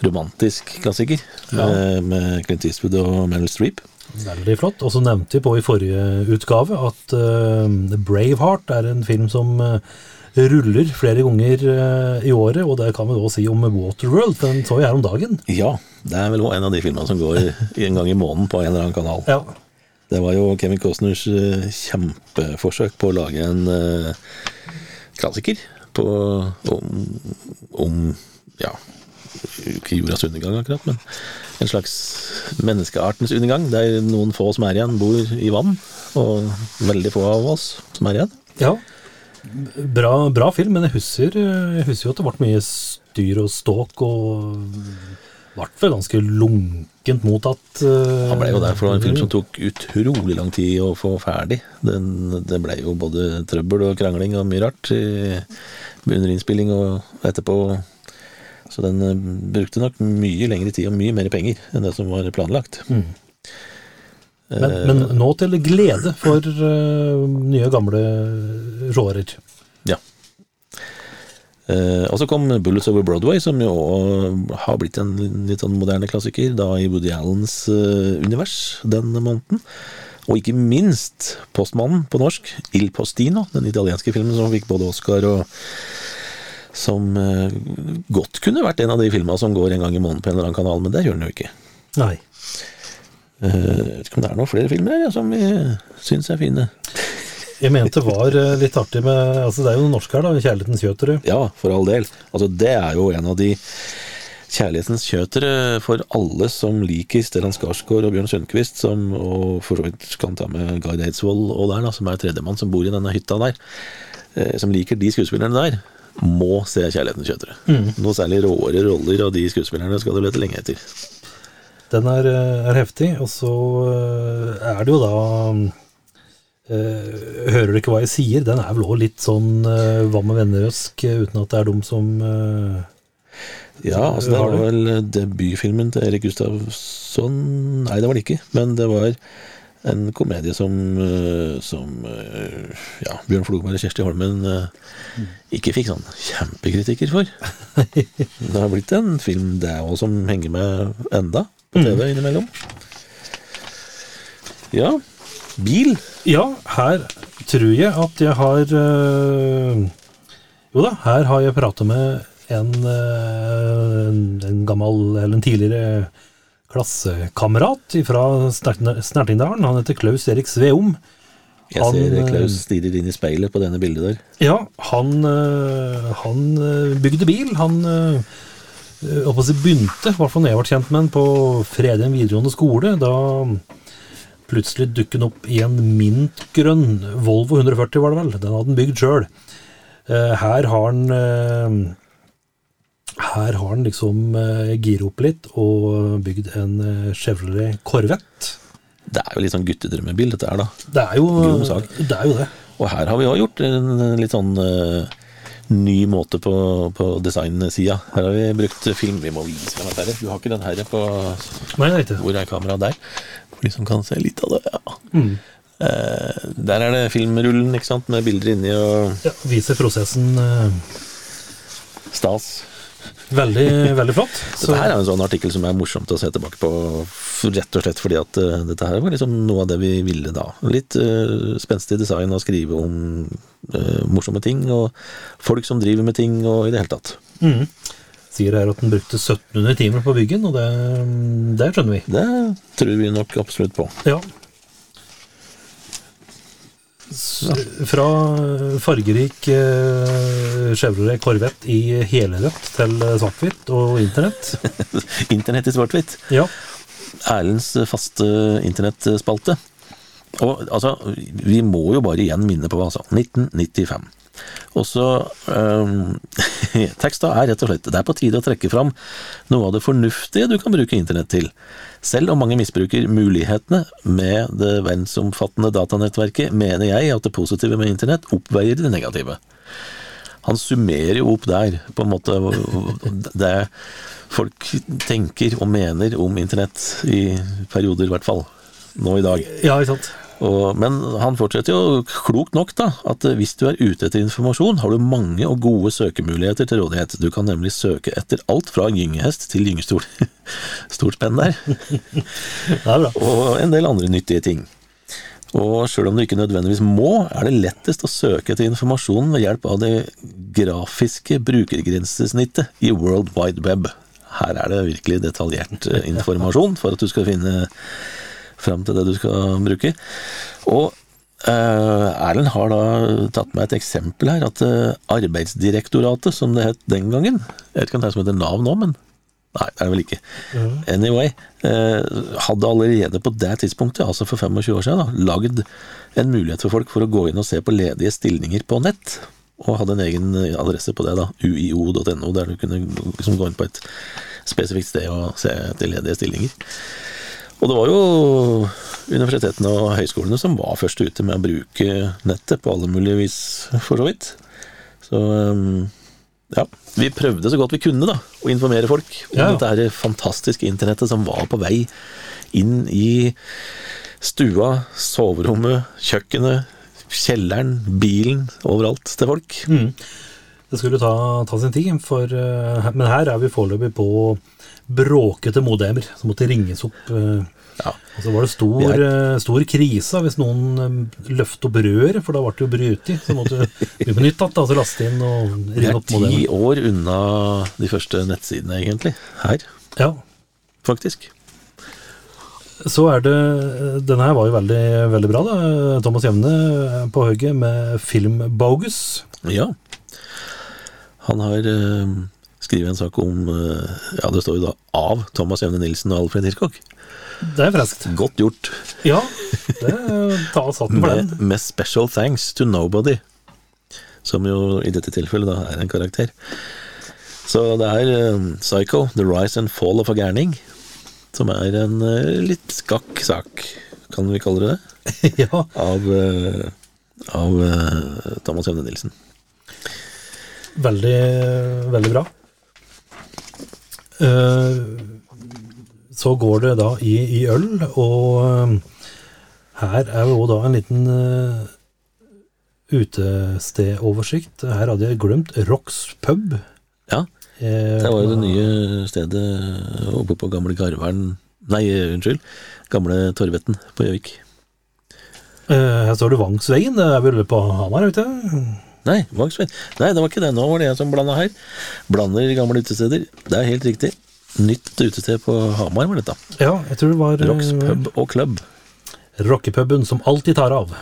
romantisk klassiker. Ja. med Clint Eastwood og Meryl Streep. Veldig flott. Og så nevnte vi på i forrige utgave at eh, Braveheart er en film som ruller flere ganger eh, i året, og det kan vi da si om Waterworld, for den så vi her om dagen. Ja, det er vel en av de filmene som går en gang i måneden på en eller annen kanal. Ja. Det var jo Kevin Costners eh, kjempeforsøk på å lage en eh, klassiker på, om, om ja, ikke jordas undergang akkurat, men en slags menneskeartens undergang, der noen få som er igjen, bor i vann, og veldig få av oss som er igjen. ja. Bra, bra film, men jeg husker, eh, jeg husker jo at det ble mye styr og ståk, og ble vel ganske lunkent mottatt. Uh, Han ble jo der for det var en film som tok utrolig lang tid å få ferdig. Den, det ble jo både trøbbel og krangling og mye rart i, under innspilling og etterpå. Så den eh, brukte nok mye lengre tid og mye mer penger enn det som var planlagt. Men, men nå til glede for uh, nye, gamle rårer. Ja. Uh, og så kom Bullets Over Broadway, som jo har blitt en litt sånn moderne klassiker, da i Woody Allens uh, univers den måneden. Og ikke minst Postmannen på norsk, Il Postino, den italienske filmen som fikk både Oscar og Som eh, godt kunne vært en av de filma som går en gang i måneden på en eller annen kanal, men det gjør den jo ikke. Nei. Eh, Jeg vet ikke om det er noen flere filmer her som vi syns er fine. Jeg mente det var eh, litt artig med altså Det er jo norsk her, da. 'Kjærlighetens kjøtere'. Ja, for all del. Altså, det er jo en av de kjærlighetens kjøtere for alle som liker Stellan Skarsgård og Bjørn Sundquist, som, og for så vidt kan ta med Gard Eidsvoll og der, da, som er tredjemann som bor i denne hytta der, eh, som liker de skuespillerne der, må se Kjærlighetens kjøtere. Noe særlig råere roller av de skuespillerne skal du lete lenge etter. Den er, eh, er heftig, og så eh, er det jo da Uh, Hører du ikke hva jeg sier? Den er vel òg litt sånn uh, hva med venner-øsk, uten at det er de som uh, Ja, altså det var vel debutfilmen til Erik Gustavsson Nei, det var det ikke, men det var en komedie som, som ja, Bjørn Flogberg og Kjersti Holmen ikke fikk sånn kjempekritikker for. Det har blitt en film det òg som henger med enda på TV innimellom. Ja, bil. Ja, her tror jeg at jeg har øh, Jo da, her har jeg pratet med en, øh, en, gammel, eller en tidligere klassekamerat fra Snertingdalen. Han heter Klaus Erik Sveum. Jeg ser eh, Klaus stirrer inn i speilet på denne bildet der. Ja, han, han bygde bil. Han på begynte, i hvert fall når jeg ble kjent med den, på Fredheim videregående skole. Da plutselig dukket han opp i en mintgrønn Volvo 140, var det vel. Den hadde han bygd sjøl. Her har han øh, her har han liksom uh, gira opp litt og bygd en uh, Chevrolet Corvette. Det er jo litt sånn guttedrømmebil, dette her, da. Det er jo det. Er jo det. Og her har vi òg gjort en litt sånn eh, ny måte på, på designsida. Her har vi brukt film. Vi må vise frem dette. Du har ikke den her på Nei. Hvor er kameraet der? For de som kan se litt av det. Ja. Eh, der er det filmrullen ikke sant? med bilder inni og Ja, viser prosessen Eh. stas. Veldig, veldig flott. Så, Dette her er en sånn artikkel som er morsomt å se tilbake på, rett og slett fordi at uh, dette her var liksom noe av det vi ville da. Litt uh, spenstig design å skrive om uh, morsomme ting, og folk som driver med ting, og i det hele tatt. mm, sier her at den brukte 1700 timer på byggen, og det, det skjønner vi. Det tror vi nok absolutt på. Ja. Fra fargerik eh, Chevrolet Corvette i helrødt til svart-hvitt og internett. Internett i svart-hvitt. Ja. Erlends faste internettspalte. Og altså, vi må jo bare igjen minne på sa. 1995. Og så um, Teksta er rett og slett Det er på tide å trekke fram noe av det fornuftige du kan bruke internett til. Selv om mange misbruker mulighetene med det verdensomfattende datanettverket, mener jeg at det positive med internett oppveier det negative. Han summerer jo opp der, på en måte, det folk tenker og mener om internett, i perioder i hvert fall. Nå i dag. ja, ikke sant. Og, men han fortsetter jo klokt nok, da, at hvis du er ute etter informasjon, har du mange og gode søkemuligheter til rådighet. Du kan nemlig søke etter alt fra gyngehest til gyngestol. Stort spenn der. Er. Og en del andre nyttige ting. Og sjøl om du ikke nødvendigvis må, er det lettest å søke etter informasjon ved hjelp av det grafiske brukergrensesnittet i World Wide Web. Her er det virkelig detaljert eh, informasjon for at du skal finne fram til det du skal bruke. Og eh, Erlend har da tatt med et eksempel her, at eh, Arbeidsdirektoratet, som det het den gangen Jeg vet ikke om det er som heter Nav nå, men Nei, det er det vel ikke. Anyway, eh, hadde allerede på det tidspunktet, altså for 25 år siden, da, lagd en mulighet for folk for å gå inn og se på ledige stillinger på nett. Og hadde en egen adresse på det, da, uio.no, der du kunne liksom gå inn på et spesifikt sted og se etter ledige stillinger. Og det var jo universitetene og høyskolene som var først ute med å bruke nettet på alle mulige vis, for så vidt. Så um, ja, vi prøvde så godt vi kunne da, å informere folk om Ja. dette fantastiske internettet som var på vei inn i stua, soverommet, kjøkkenet, kjelleren, bilen, overalt til folk. Det skulle ta, ta sin tid, for, eh, men her er vi foreløpig på bråkete modemer som måtte ringes opp. eh, Ja. Og så var det stor, Vi eh, stor krise hvis noen løftet opp røret, for da ble det jo brytet i. Så måtte du begynne på nytt igjen, altså laste inn og ringe opp Vi ringe er ti år unna de første nettsidene, egentlig. Her, Ja, faktisk. så er det Denne her var jo veldig, veldig bra, da. Thomas Jevne på hugget med film Bogus. Ja. Han har uh, skrevet en sak om eh, Ja, det står jo da av Thomas Jevne Nilsen og Alfred Hirkok. Det er friskt. Godt gjort. Ja, det ta satten for den. Med, med special thanks to nobody. Som jo i dette tilfellet da er en karakter. Så det er eh, Psycho, The Rise and Fall of a Gærning. Som er en eh, litt skakk sak, kan vi kalle det det? Ja, Av, eh, av eh, Thomas Jevne Nilsen. Veldig, veldig bra. Eh, så går det da i, i øl, og eh, her er jo da en liten uh, utestedoversikt. Her hadde jeg glemt Rocks pub. Ja, Eh, det var jo det nye stedet oppe på gamle Garvern Nei, unnskyld. Gamle Torvetten på Gjøvik. eh, her står det Vangsveien, det er vel på Hamar, vet du? Nei, Vangsveien. Nei, det var ikke det. Nå var det jeg som blanda her. Blander gamle utesteder. Det er helt riktig. Nytt utested på Hamar var dette. Ja, jeg tror det var eh, Rocks pub og club. Rockepuben som alltid tar av.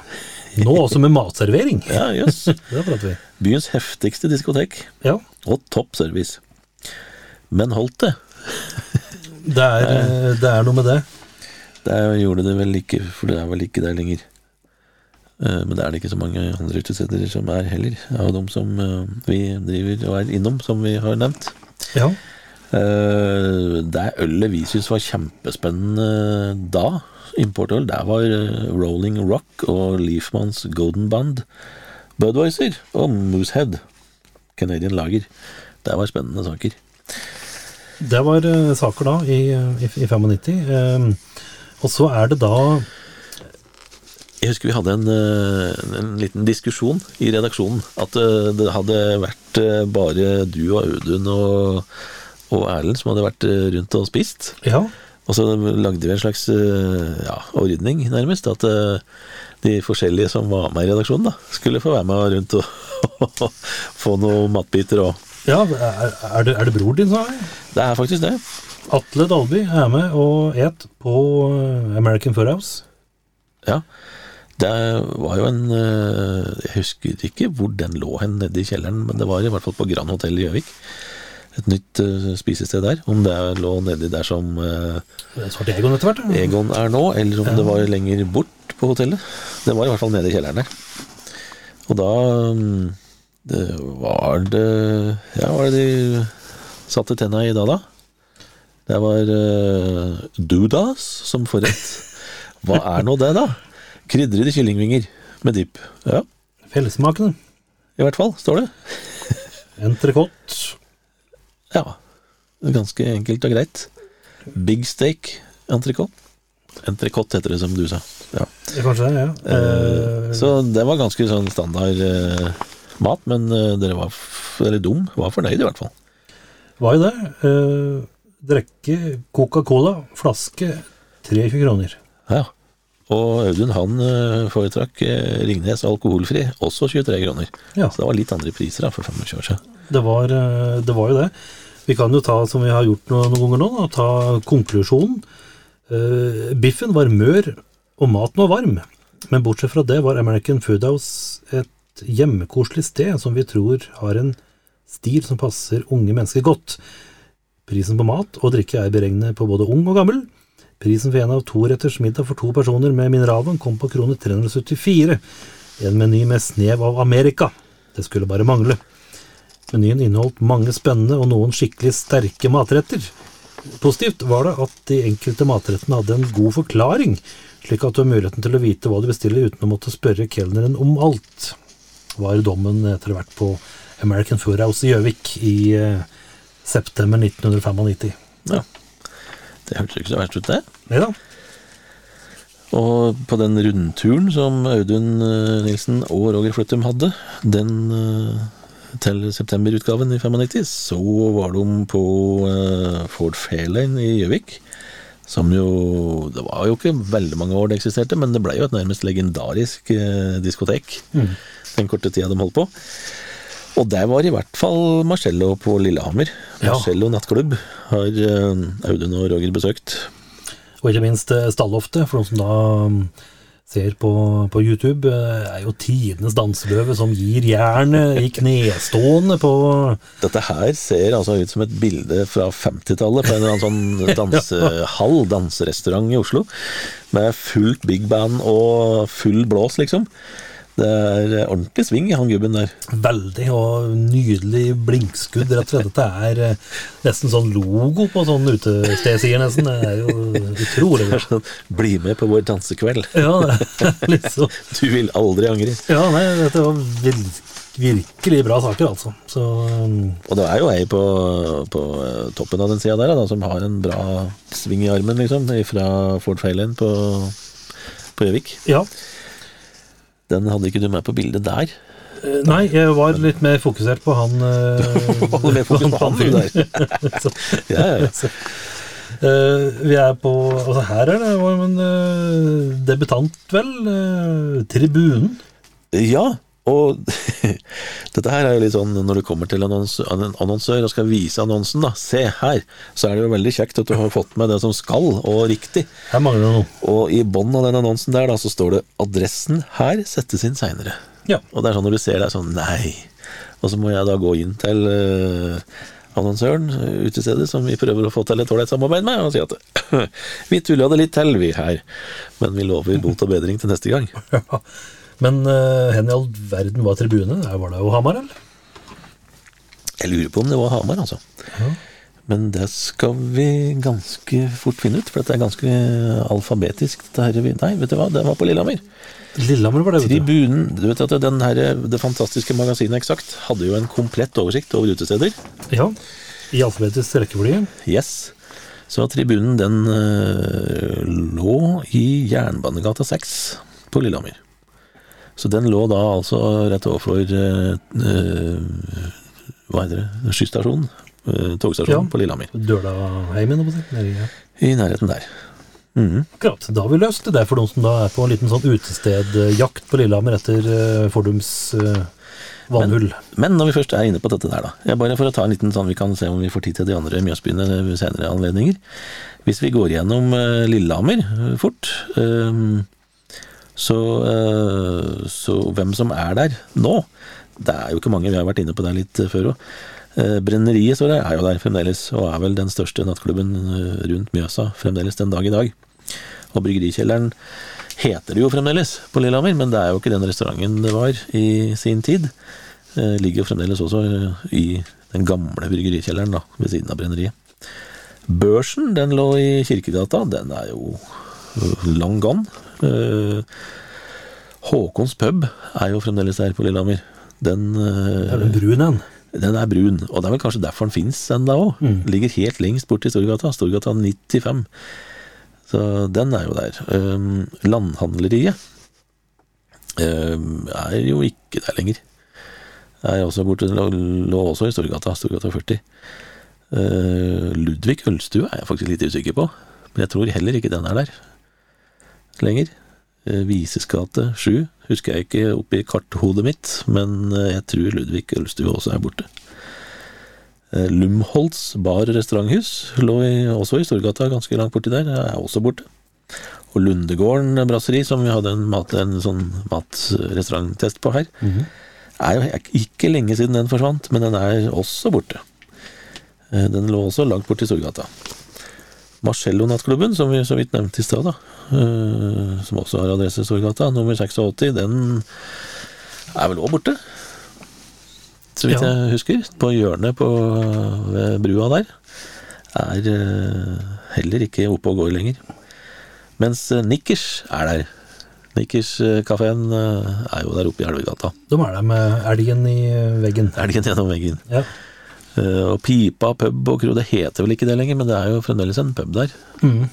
Nå også med matservering. Ja, jøss. Yes. Byens heftigste diskotek. Ja, Og topp service. Men holdt det. det er, eh, det er noe med det. Det gjorde det vel ikke, for det er vel ikke der lenger. Eh, Men det er det ikke så mange andre utesteder som er heller, av dem som eh, vi driver og er innom, som vi har nevnt. Ja. Eh, Det ølet vi syntes var kjempespennende da, importøl, der var Rolling Rock og Leafmans Golden Band, Budwiser og Moosehead, Canadian Lager. Det var spennende saker. Det var saker da, i, i, i 95. Eh, og så er det da Jeg husker vi hadde en, eh, en liten diskusjon i redaksjonen. At eh, det hadde vært eh, bare du og Audun og, og Erlend som hadde vært rundt og spist. Ja, Og så lagde vi en slags ja, ordning, nærmest. At de forskjellige som var med i redaksjonen, da, skulle få være med rundt og få noen matbiter og ja er, det, er det bror din som er med? Det er faktisk det. Atle Dalby er med og et på American Furhouse. Ja. Det var jo en eh, Jeg husker ikke hvor den lå hen nede i kjelleren, men det var i hvert fall på Grand Hotel i Gjøvik. Et nytt eh, spisested der. Om det lå nedi der som eh, Egon etter hvert. Egon er nå, eller om det var lenger bort på hotellet. Det var i hvert fall nede i kjelleren der. Og da mm, det var det Ja, hva var det de satte tenna i da, da? Det var uh, dudas som forrett. Hva er nå det, da? Krydrede kyllingvinger med dipp. Ja, Fellesmakende. i hvert fall, står det. Entrecôte. Ja, ganske enkelt og greit. Big steak entrecôte. Entrecôte heter det, som du sa. Ja. Kanskje ja. Eh, Så det var ganske sånn standard eh, mat, men eh, dere var eller dum var fornøyd i hvert fall. var jo det. Eh, drikke Coca-Cola, flaske 23 kroner. Ja. Og Audun han eh, foretrakk eh, Ringnes alkoholfri, også 23 kroner. Ja. Så det var litt andre priser da, for 25 år siden. Det var, eh, det var jo det. Vi kan jo ta, som vi har gjort noen, ganger nå, da, ta konklusjonen. Uh, biffen var mør, og maten var varm. Men bortsett fra det var American Food House et hjemmekoselig sted som vi tror har en stil som passer unge mennesker godt. Prisen på mat og drikke er beregnet på både ung og gammel. Prisen for en av to retters middag for to personer med mineralvann kom på krone 374. En meny med snev av Amerika. Det skulle bare mangle. Menyen inneholdt mange spennende og noen skikkelig sterke matretter. Positivt var det at de enkelte matrettene hadde en god forklaring, slik at du har muligheten til å vite hva du bestiller uten å måtte spørre kelneren om alt, var dommen etter hvert på American Food House i Gjøvik i eh, september 1995. Ja. Det hørtes ikke så verst ut, det. Nei da. Og på den rundturen som Audun eh, Nilsen og Roger Fløttum hadde, den, eh, til septemberutgaven i 95, så var de på eh, Ford Fairlane i Gjøvik. Som jo Det var jo ikke veldig mange år det eksisterte, men det ble jo et nærmest legendarisk diskotek den korte tida de holdt på. Og der var i hvert fall Marcello på Lillehammer. Ja. Marcello nattklubb har Audun og Roger besøkt. Og ikke minst eh, Stalloftet, for noen som da mm, ser på, på YouTube, eh, er jo tidenes danseløve som gir jern eh, i knestående på Dette her ser altså ut som et bilde fra 50-tallet på en eller annen sånn dansehall, danserestaurant i Oslo. Med fullt big band og full blås, liksom. Det er ordentlig sving i han gubben der. veldig og nydelig blinkskudd, rett og slett. Dette er eh, nesten sånn logo på sånn utestedsider, nesten. Det er jo utrolig bra. Sånn, Bli med på vår dansekveld. Ja, er liksom Du vil aldri angre. Ja, nei, dette var vir- virkelig bra saker, altså. Så um, Og det er jo ei på, på eh, toppen av den sida der, da, som har en bra sving i armen, liksom, fra Ford Fairlane på på Gjøvik. ja. Den hadde ikke du med på bildet der. Eh, Nei, jeg var litt mer fokusert på han var Holder mer fokusert på han fyren der. Så- Ja, ja, ja. eh, vi er på Altså, her er det en uh, debutant, vel. Uh, tribunen. Ja, og dette her er jo litt sånn når du kommer til annons, en annonsør og skal vise annonsen, da. Se her! Så er det jo veldig kjekt at du har fått med det som skal, og riktig. Her mangler noe. Og i bånn av den annonsen der, da, så står det 'adressen her settes inn seinere'. Ja. Og det er sånn når du ser det, er sånn nei. Og så må jeg da gå inn til uh, annonsøren, eh, utestedet, som vi prøver å få til et ålreit samarbeid med, og si at vi tulla det litt til, vi her. Men vi lover bot og bedring til neste gang. Ja. Men uh, hen i all verden var tribune? Der var det jo Hamar, eller? Jeg lurer på om det var Hamar, altså. Men det skal vi ganske fort finne ut, for det er ganske alfabetisk. Her, nei, vet du hva, det var på Lillehammer. Lillehammer var det, vet du. Tribunen, du vet at den her, Det fantastiske magasinet Eksakt hadde jo en komplett oversikt over utesteder. Ja. I alfabetisk rekkefølge. Yes. Så tribunen den uh, lå i Jernbanegata 6 på Lillehammer. Så den lå da altså rett overfor øh, øh, Hva heter det? Skysstasjonen. øh, togstasjonen Ja. på Lillehammer. Dølaheimen. Ja. I nærheten der. Mhm. Akkurat. Da har vi løst det. Det er for noen som da er på en liten sånn utestedjakt på Lillehammer etter uh, fordums uh, vannhull. Men når vi først er inne på dette der, da. Jeg bare for å ta en liten sånn, Vi kan se om vi får tid til de andre Mjøsbyene ved senere anledninger. Hvis vi går gjennom eh, Lillehammer eh, fort, eh, så, eh, så hvem som er der nå Det er jo ikke mange, vi har vært inne på det litt eh, før òg. Brenneriet står der, er jo der fremdeles, og er vel den største nattklubben eh, rundt Mjøsa fremdeles den dag i dag. Og Bryggerikjelleren heter det jo fremdeles på Lillehammer, men det er jo ikke den restauranten det var i sin tid. Eh, ligger jo fremdeles også eh, i den gamle bryggerikjelleren da, ved siden av brenneriet. Børsen, den lå i Kirkegata, den er jo eh, long gone. Eh, Håkons pub er jo fremdeles der på Lillehammer. Den, eh, er den brun den? den er brun, og det er vel kanskje derfor den fins ennå òg. Ligger helt lengst borti Storgata. Storgata 95. Så den er jo der. Um, landhandleriet um, er jo ikke der lenger. Er også borte, lå, lå også i Storgata, Storgata 40. Uh, Ludvig ølstue er jeg faktisk litt usikker på, men jeg tror heller ikke den er der lenger. Uh, Vises gate 7 husker jeg ikke oppi karthodet mitt, men uh, jeg tror Ludvig ølstue også er borte. Lumholz Lumholtz bar restauranthus lå i, også i Storgata, ganske langt borti der, er også borte. Og Lundegården brasseri, som vi hadde en, mat, en sånn matrestauranttest på her, er jo ikke lenge siden den forsvant, men den er også borte. Eh, Den lå også langt borti Storgata. Marcello-nattklubben, som vi så vidt nevnte i stad, da, eh, som også har adresse Storgata, nummer 86, den er vel òg borte? Så vidt Ja. jeg husker. På hjørnet på, ved brua der. Er uh, heller ikke oppe og går lenger. Mens uh, Nikkers er der. Nikkers-kafeen er jo der oppe i Elvegata. De er der med elgen i veggen. Elgen gjennom veggen. Ja. Eh, Og Pipa pub og kro, det heter vel ikke det lenger, men det er jo fremdeles en pub der. Mm.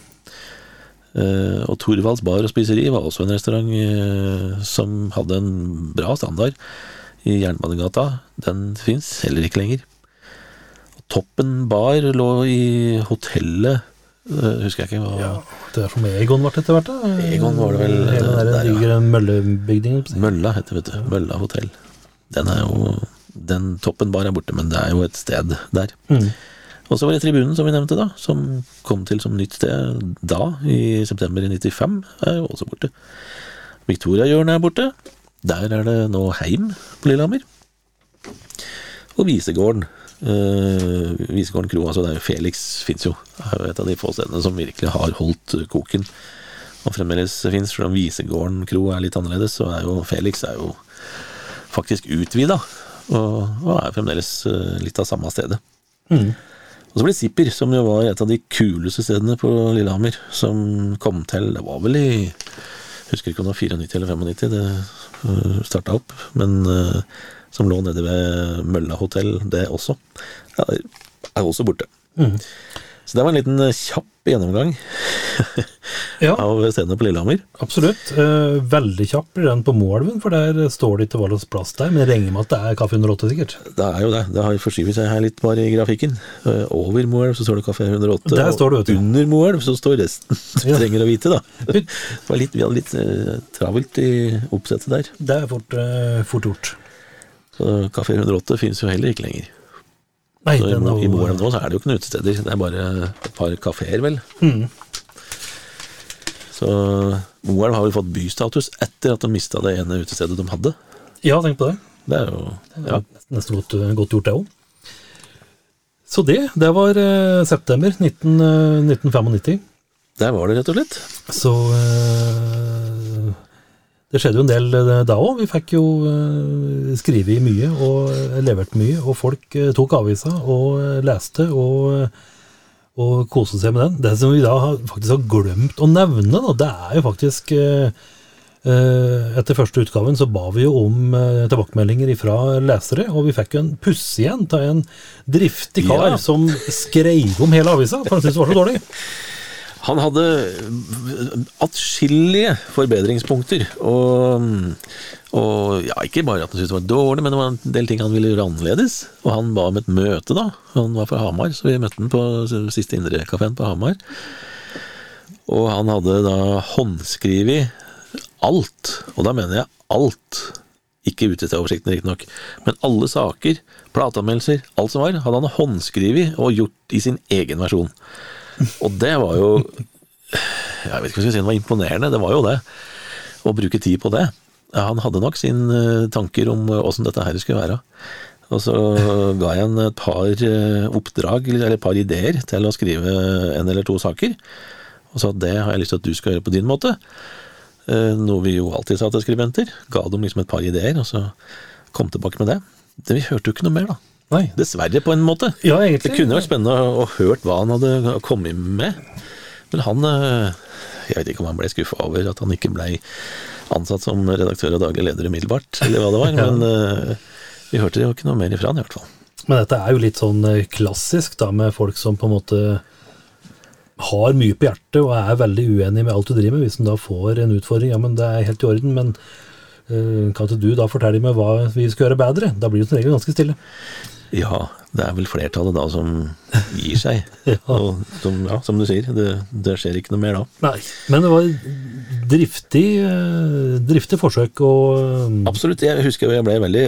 Eh, Og Thorvalds bar og spiseri var også en restaurant eh, som hadde en bra standard. i Jernbanegata, den fins heller ikke lenger. Og Toppen bar lå i hotellet Husker jeg ikke hva Ja, det er som Egon ble etter hvert, da. Egon var det vel, Hele den der, der ja. digre møllebygningen. Mølla heter det, vet du. Mølla hotell. Den er jo Den Toppen bar er borte, men det er jo et sted der. Mm. Og så var det Tribunen, som vi nevnte, da, som kom til som nytt sted da, i september i 95, er jo også borte. Victoriahjørnet er borte. Der er det nå Heim på Lillehammer. Og Visegården. Uh, Visegården kro, altså det er jo Felix fins jo. Det er jo et av de få stedene som virkelig har holdt koken. Og fremdeles fins, selv om Visegården kro er litt annerledes, så er jo Felix er jo faktisk utvida. Og, og er fremdeles eh, litt av samme stedet. Og så ble Zipper, som jo var et av de kuleste stedene på Lillehammer, som kom til Det var vel i jeg Husker ikke om det var 94 eller 95 det starta opp, men eh, som lå nede ved Mølla hotell, det også. Ja, er også borte. Så det var en liten eh, kjapp gjennomgang Ja, av scenen på Lillehammer. absolutt. Eh, veldig kjapp blir den på Moelven, for der står det ikke hva slags plass det er. Men jeg regner med at det er Kaffe 108, sikkert. Det er jo det. Det har forskyvet seg her litt bare i grafikken. Eh, Over Moelv så står det Kafé 108. Der står det, og Under Moelv så står resten. Du trenger å vite, da. Det var litt, vi hadde litt travelt i oppsettet der. Det er fort, fort gjort. Så Kafé 108 finnes jo heller ikke lenger. Nei, Så i, den er I Moelv nå så er det jo ikke noen utesteder. Det er bare et par kafeer, vel. Mm. Så Moelv har vel fått bystatus etter at de mista det ene utestedet de hadde. Ja, tenk på det. Det er jo ja, Nesten godt, godt gjort, det òg. Så det, det var eh, september 19, eh, 1995. Der var det, rett og slett. Så eh, det skjedde jo en del eh, da òg. Vi fikk jo eh, skrevet mye og eh, levert mye. Og folk tok avisa og leste og, og koste seg med den. Det som vi da faktisk har glemt å nevne, da, det er jo faktisk Etter første utgaven så ba vi jo om tilbakemeldinger fra lesere, og vi fikk jo en puss igjen av en driftig kar Ja. som skrev om hele avisa, for han syntes det var så dårlig. Han hadde atskillige forbedringspunkter, og, og ja, ikke bare at han syntes det var dårlig, men det var en del ting han ville gjøre annerledes. Og han ba om et møte, da. Han var fra Hamar, så vi møtte han på siste Indrekafeen på Hamar. Og han hadde da håndskrevet alt, og da mener jeg alt. Ikke utestedoversikten, riktignok, men alle saker, plateanmeldelser, alt som var, hadde han håndskrevet og gjort i sin egen versjon. Og det var jo Jeg vet ikke hva jeg skal si, det var imponerende. Det var jo det. Å bruke tid på det. Han hadde nok sine tanker om åssen dette her skulle være. Og så ga jeg han et par eh, oppdrag, eller et par ideer, til å skrive en eller to saker. Og sa at det har jeg lyst til at du skal gjøre på din måte. Eh, Noe vi jo alltid sa til skribenter. Ga dem liksom et par ideer, og så kom tilbake med det. det vi hørte jo ikke noe mer, da. Nei. Dessverre, på en måte. Ja, egentlig. Det kunne vært spennende å, å hørt hva han hadde kommet med. Men han eh, Jeg vet ikke om han ble skuffa over at han ikke ble ansatt som redaktør og daglig leder umiddelbart, eller hva det var. Men eh, vi hørte jo ikke noe mer ifra han, i hvert fall. Men dette er jo litt sånn eh, klassisk da, med folk som på en måte har mye på hjertet og er veldig uenig med alt du driver med. Hvis en da får en utfordring, ja, men det er helt i orden, men kan ikke du da fortelle meg hva vi skal gjøre bedre? Da blir det som regel ganske stille. Ja, det er vel flertallet da som gir seg. Ja. Og som, ja, som du sier, det, det skjer ikke noe mer da. Nei, men det var driftig, eh, driftig forsøk og Absolutt. Jeg husker jeg ble veldig,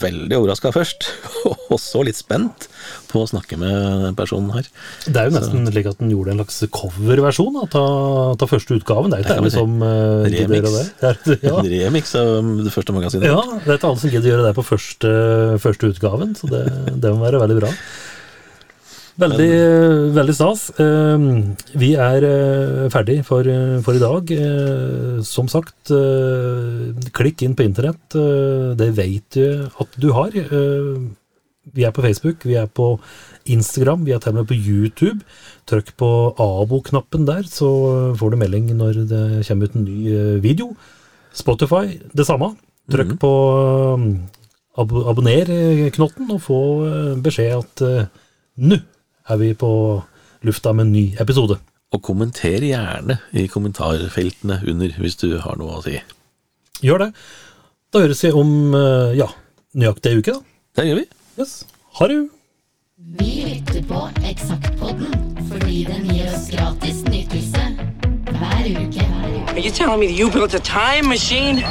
veldig overraska først, og så litt spent på å snakke med personen her. Det er jo nesten slik at den gjorde en slags coverversjon av første utgaven. Det er jo ikke alle som uh, gidder Remix. gjøre det. det. Ja. En remix av det første magasinet. Ja, det er ikke alle som gidder gjøre det på første, første utgaven, så det, det må være veldig bra. Veldig, veldig stas. Eh, Vi er eh, ferdig for, eh, for i dag. Eh, Som sagt, eh, klikk inn på internett. Eh, Det vet du at du har. Eh, Vi er på Facebook, vi er på Instagram, vi er til og med på YouTube. Trykk på abo-knappen der, så får du melding når det kommer ut en ny eh, video. Spotify, det samme. Trykk på um, ab abonner-knotten og få eh, beskjed at eh, nå er vi på lufta med en ny episode. Og kommenter gjerne i kommentarfeltene under hvis du har noe å si. Gjør det. Da høres vi om eh, ja, nøyaktig ei uke, da. Det gjør vi. Yes. Ha det! Vi lytter på Eksaktpodden fordi den gir oss gratis nytelse hver uke. Hver uke. Are you telling me that you built a time machine?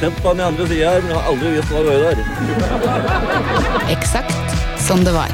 Sett på den andre sida her, men jeg har aldri visst hva det var der. Eksakt som det var.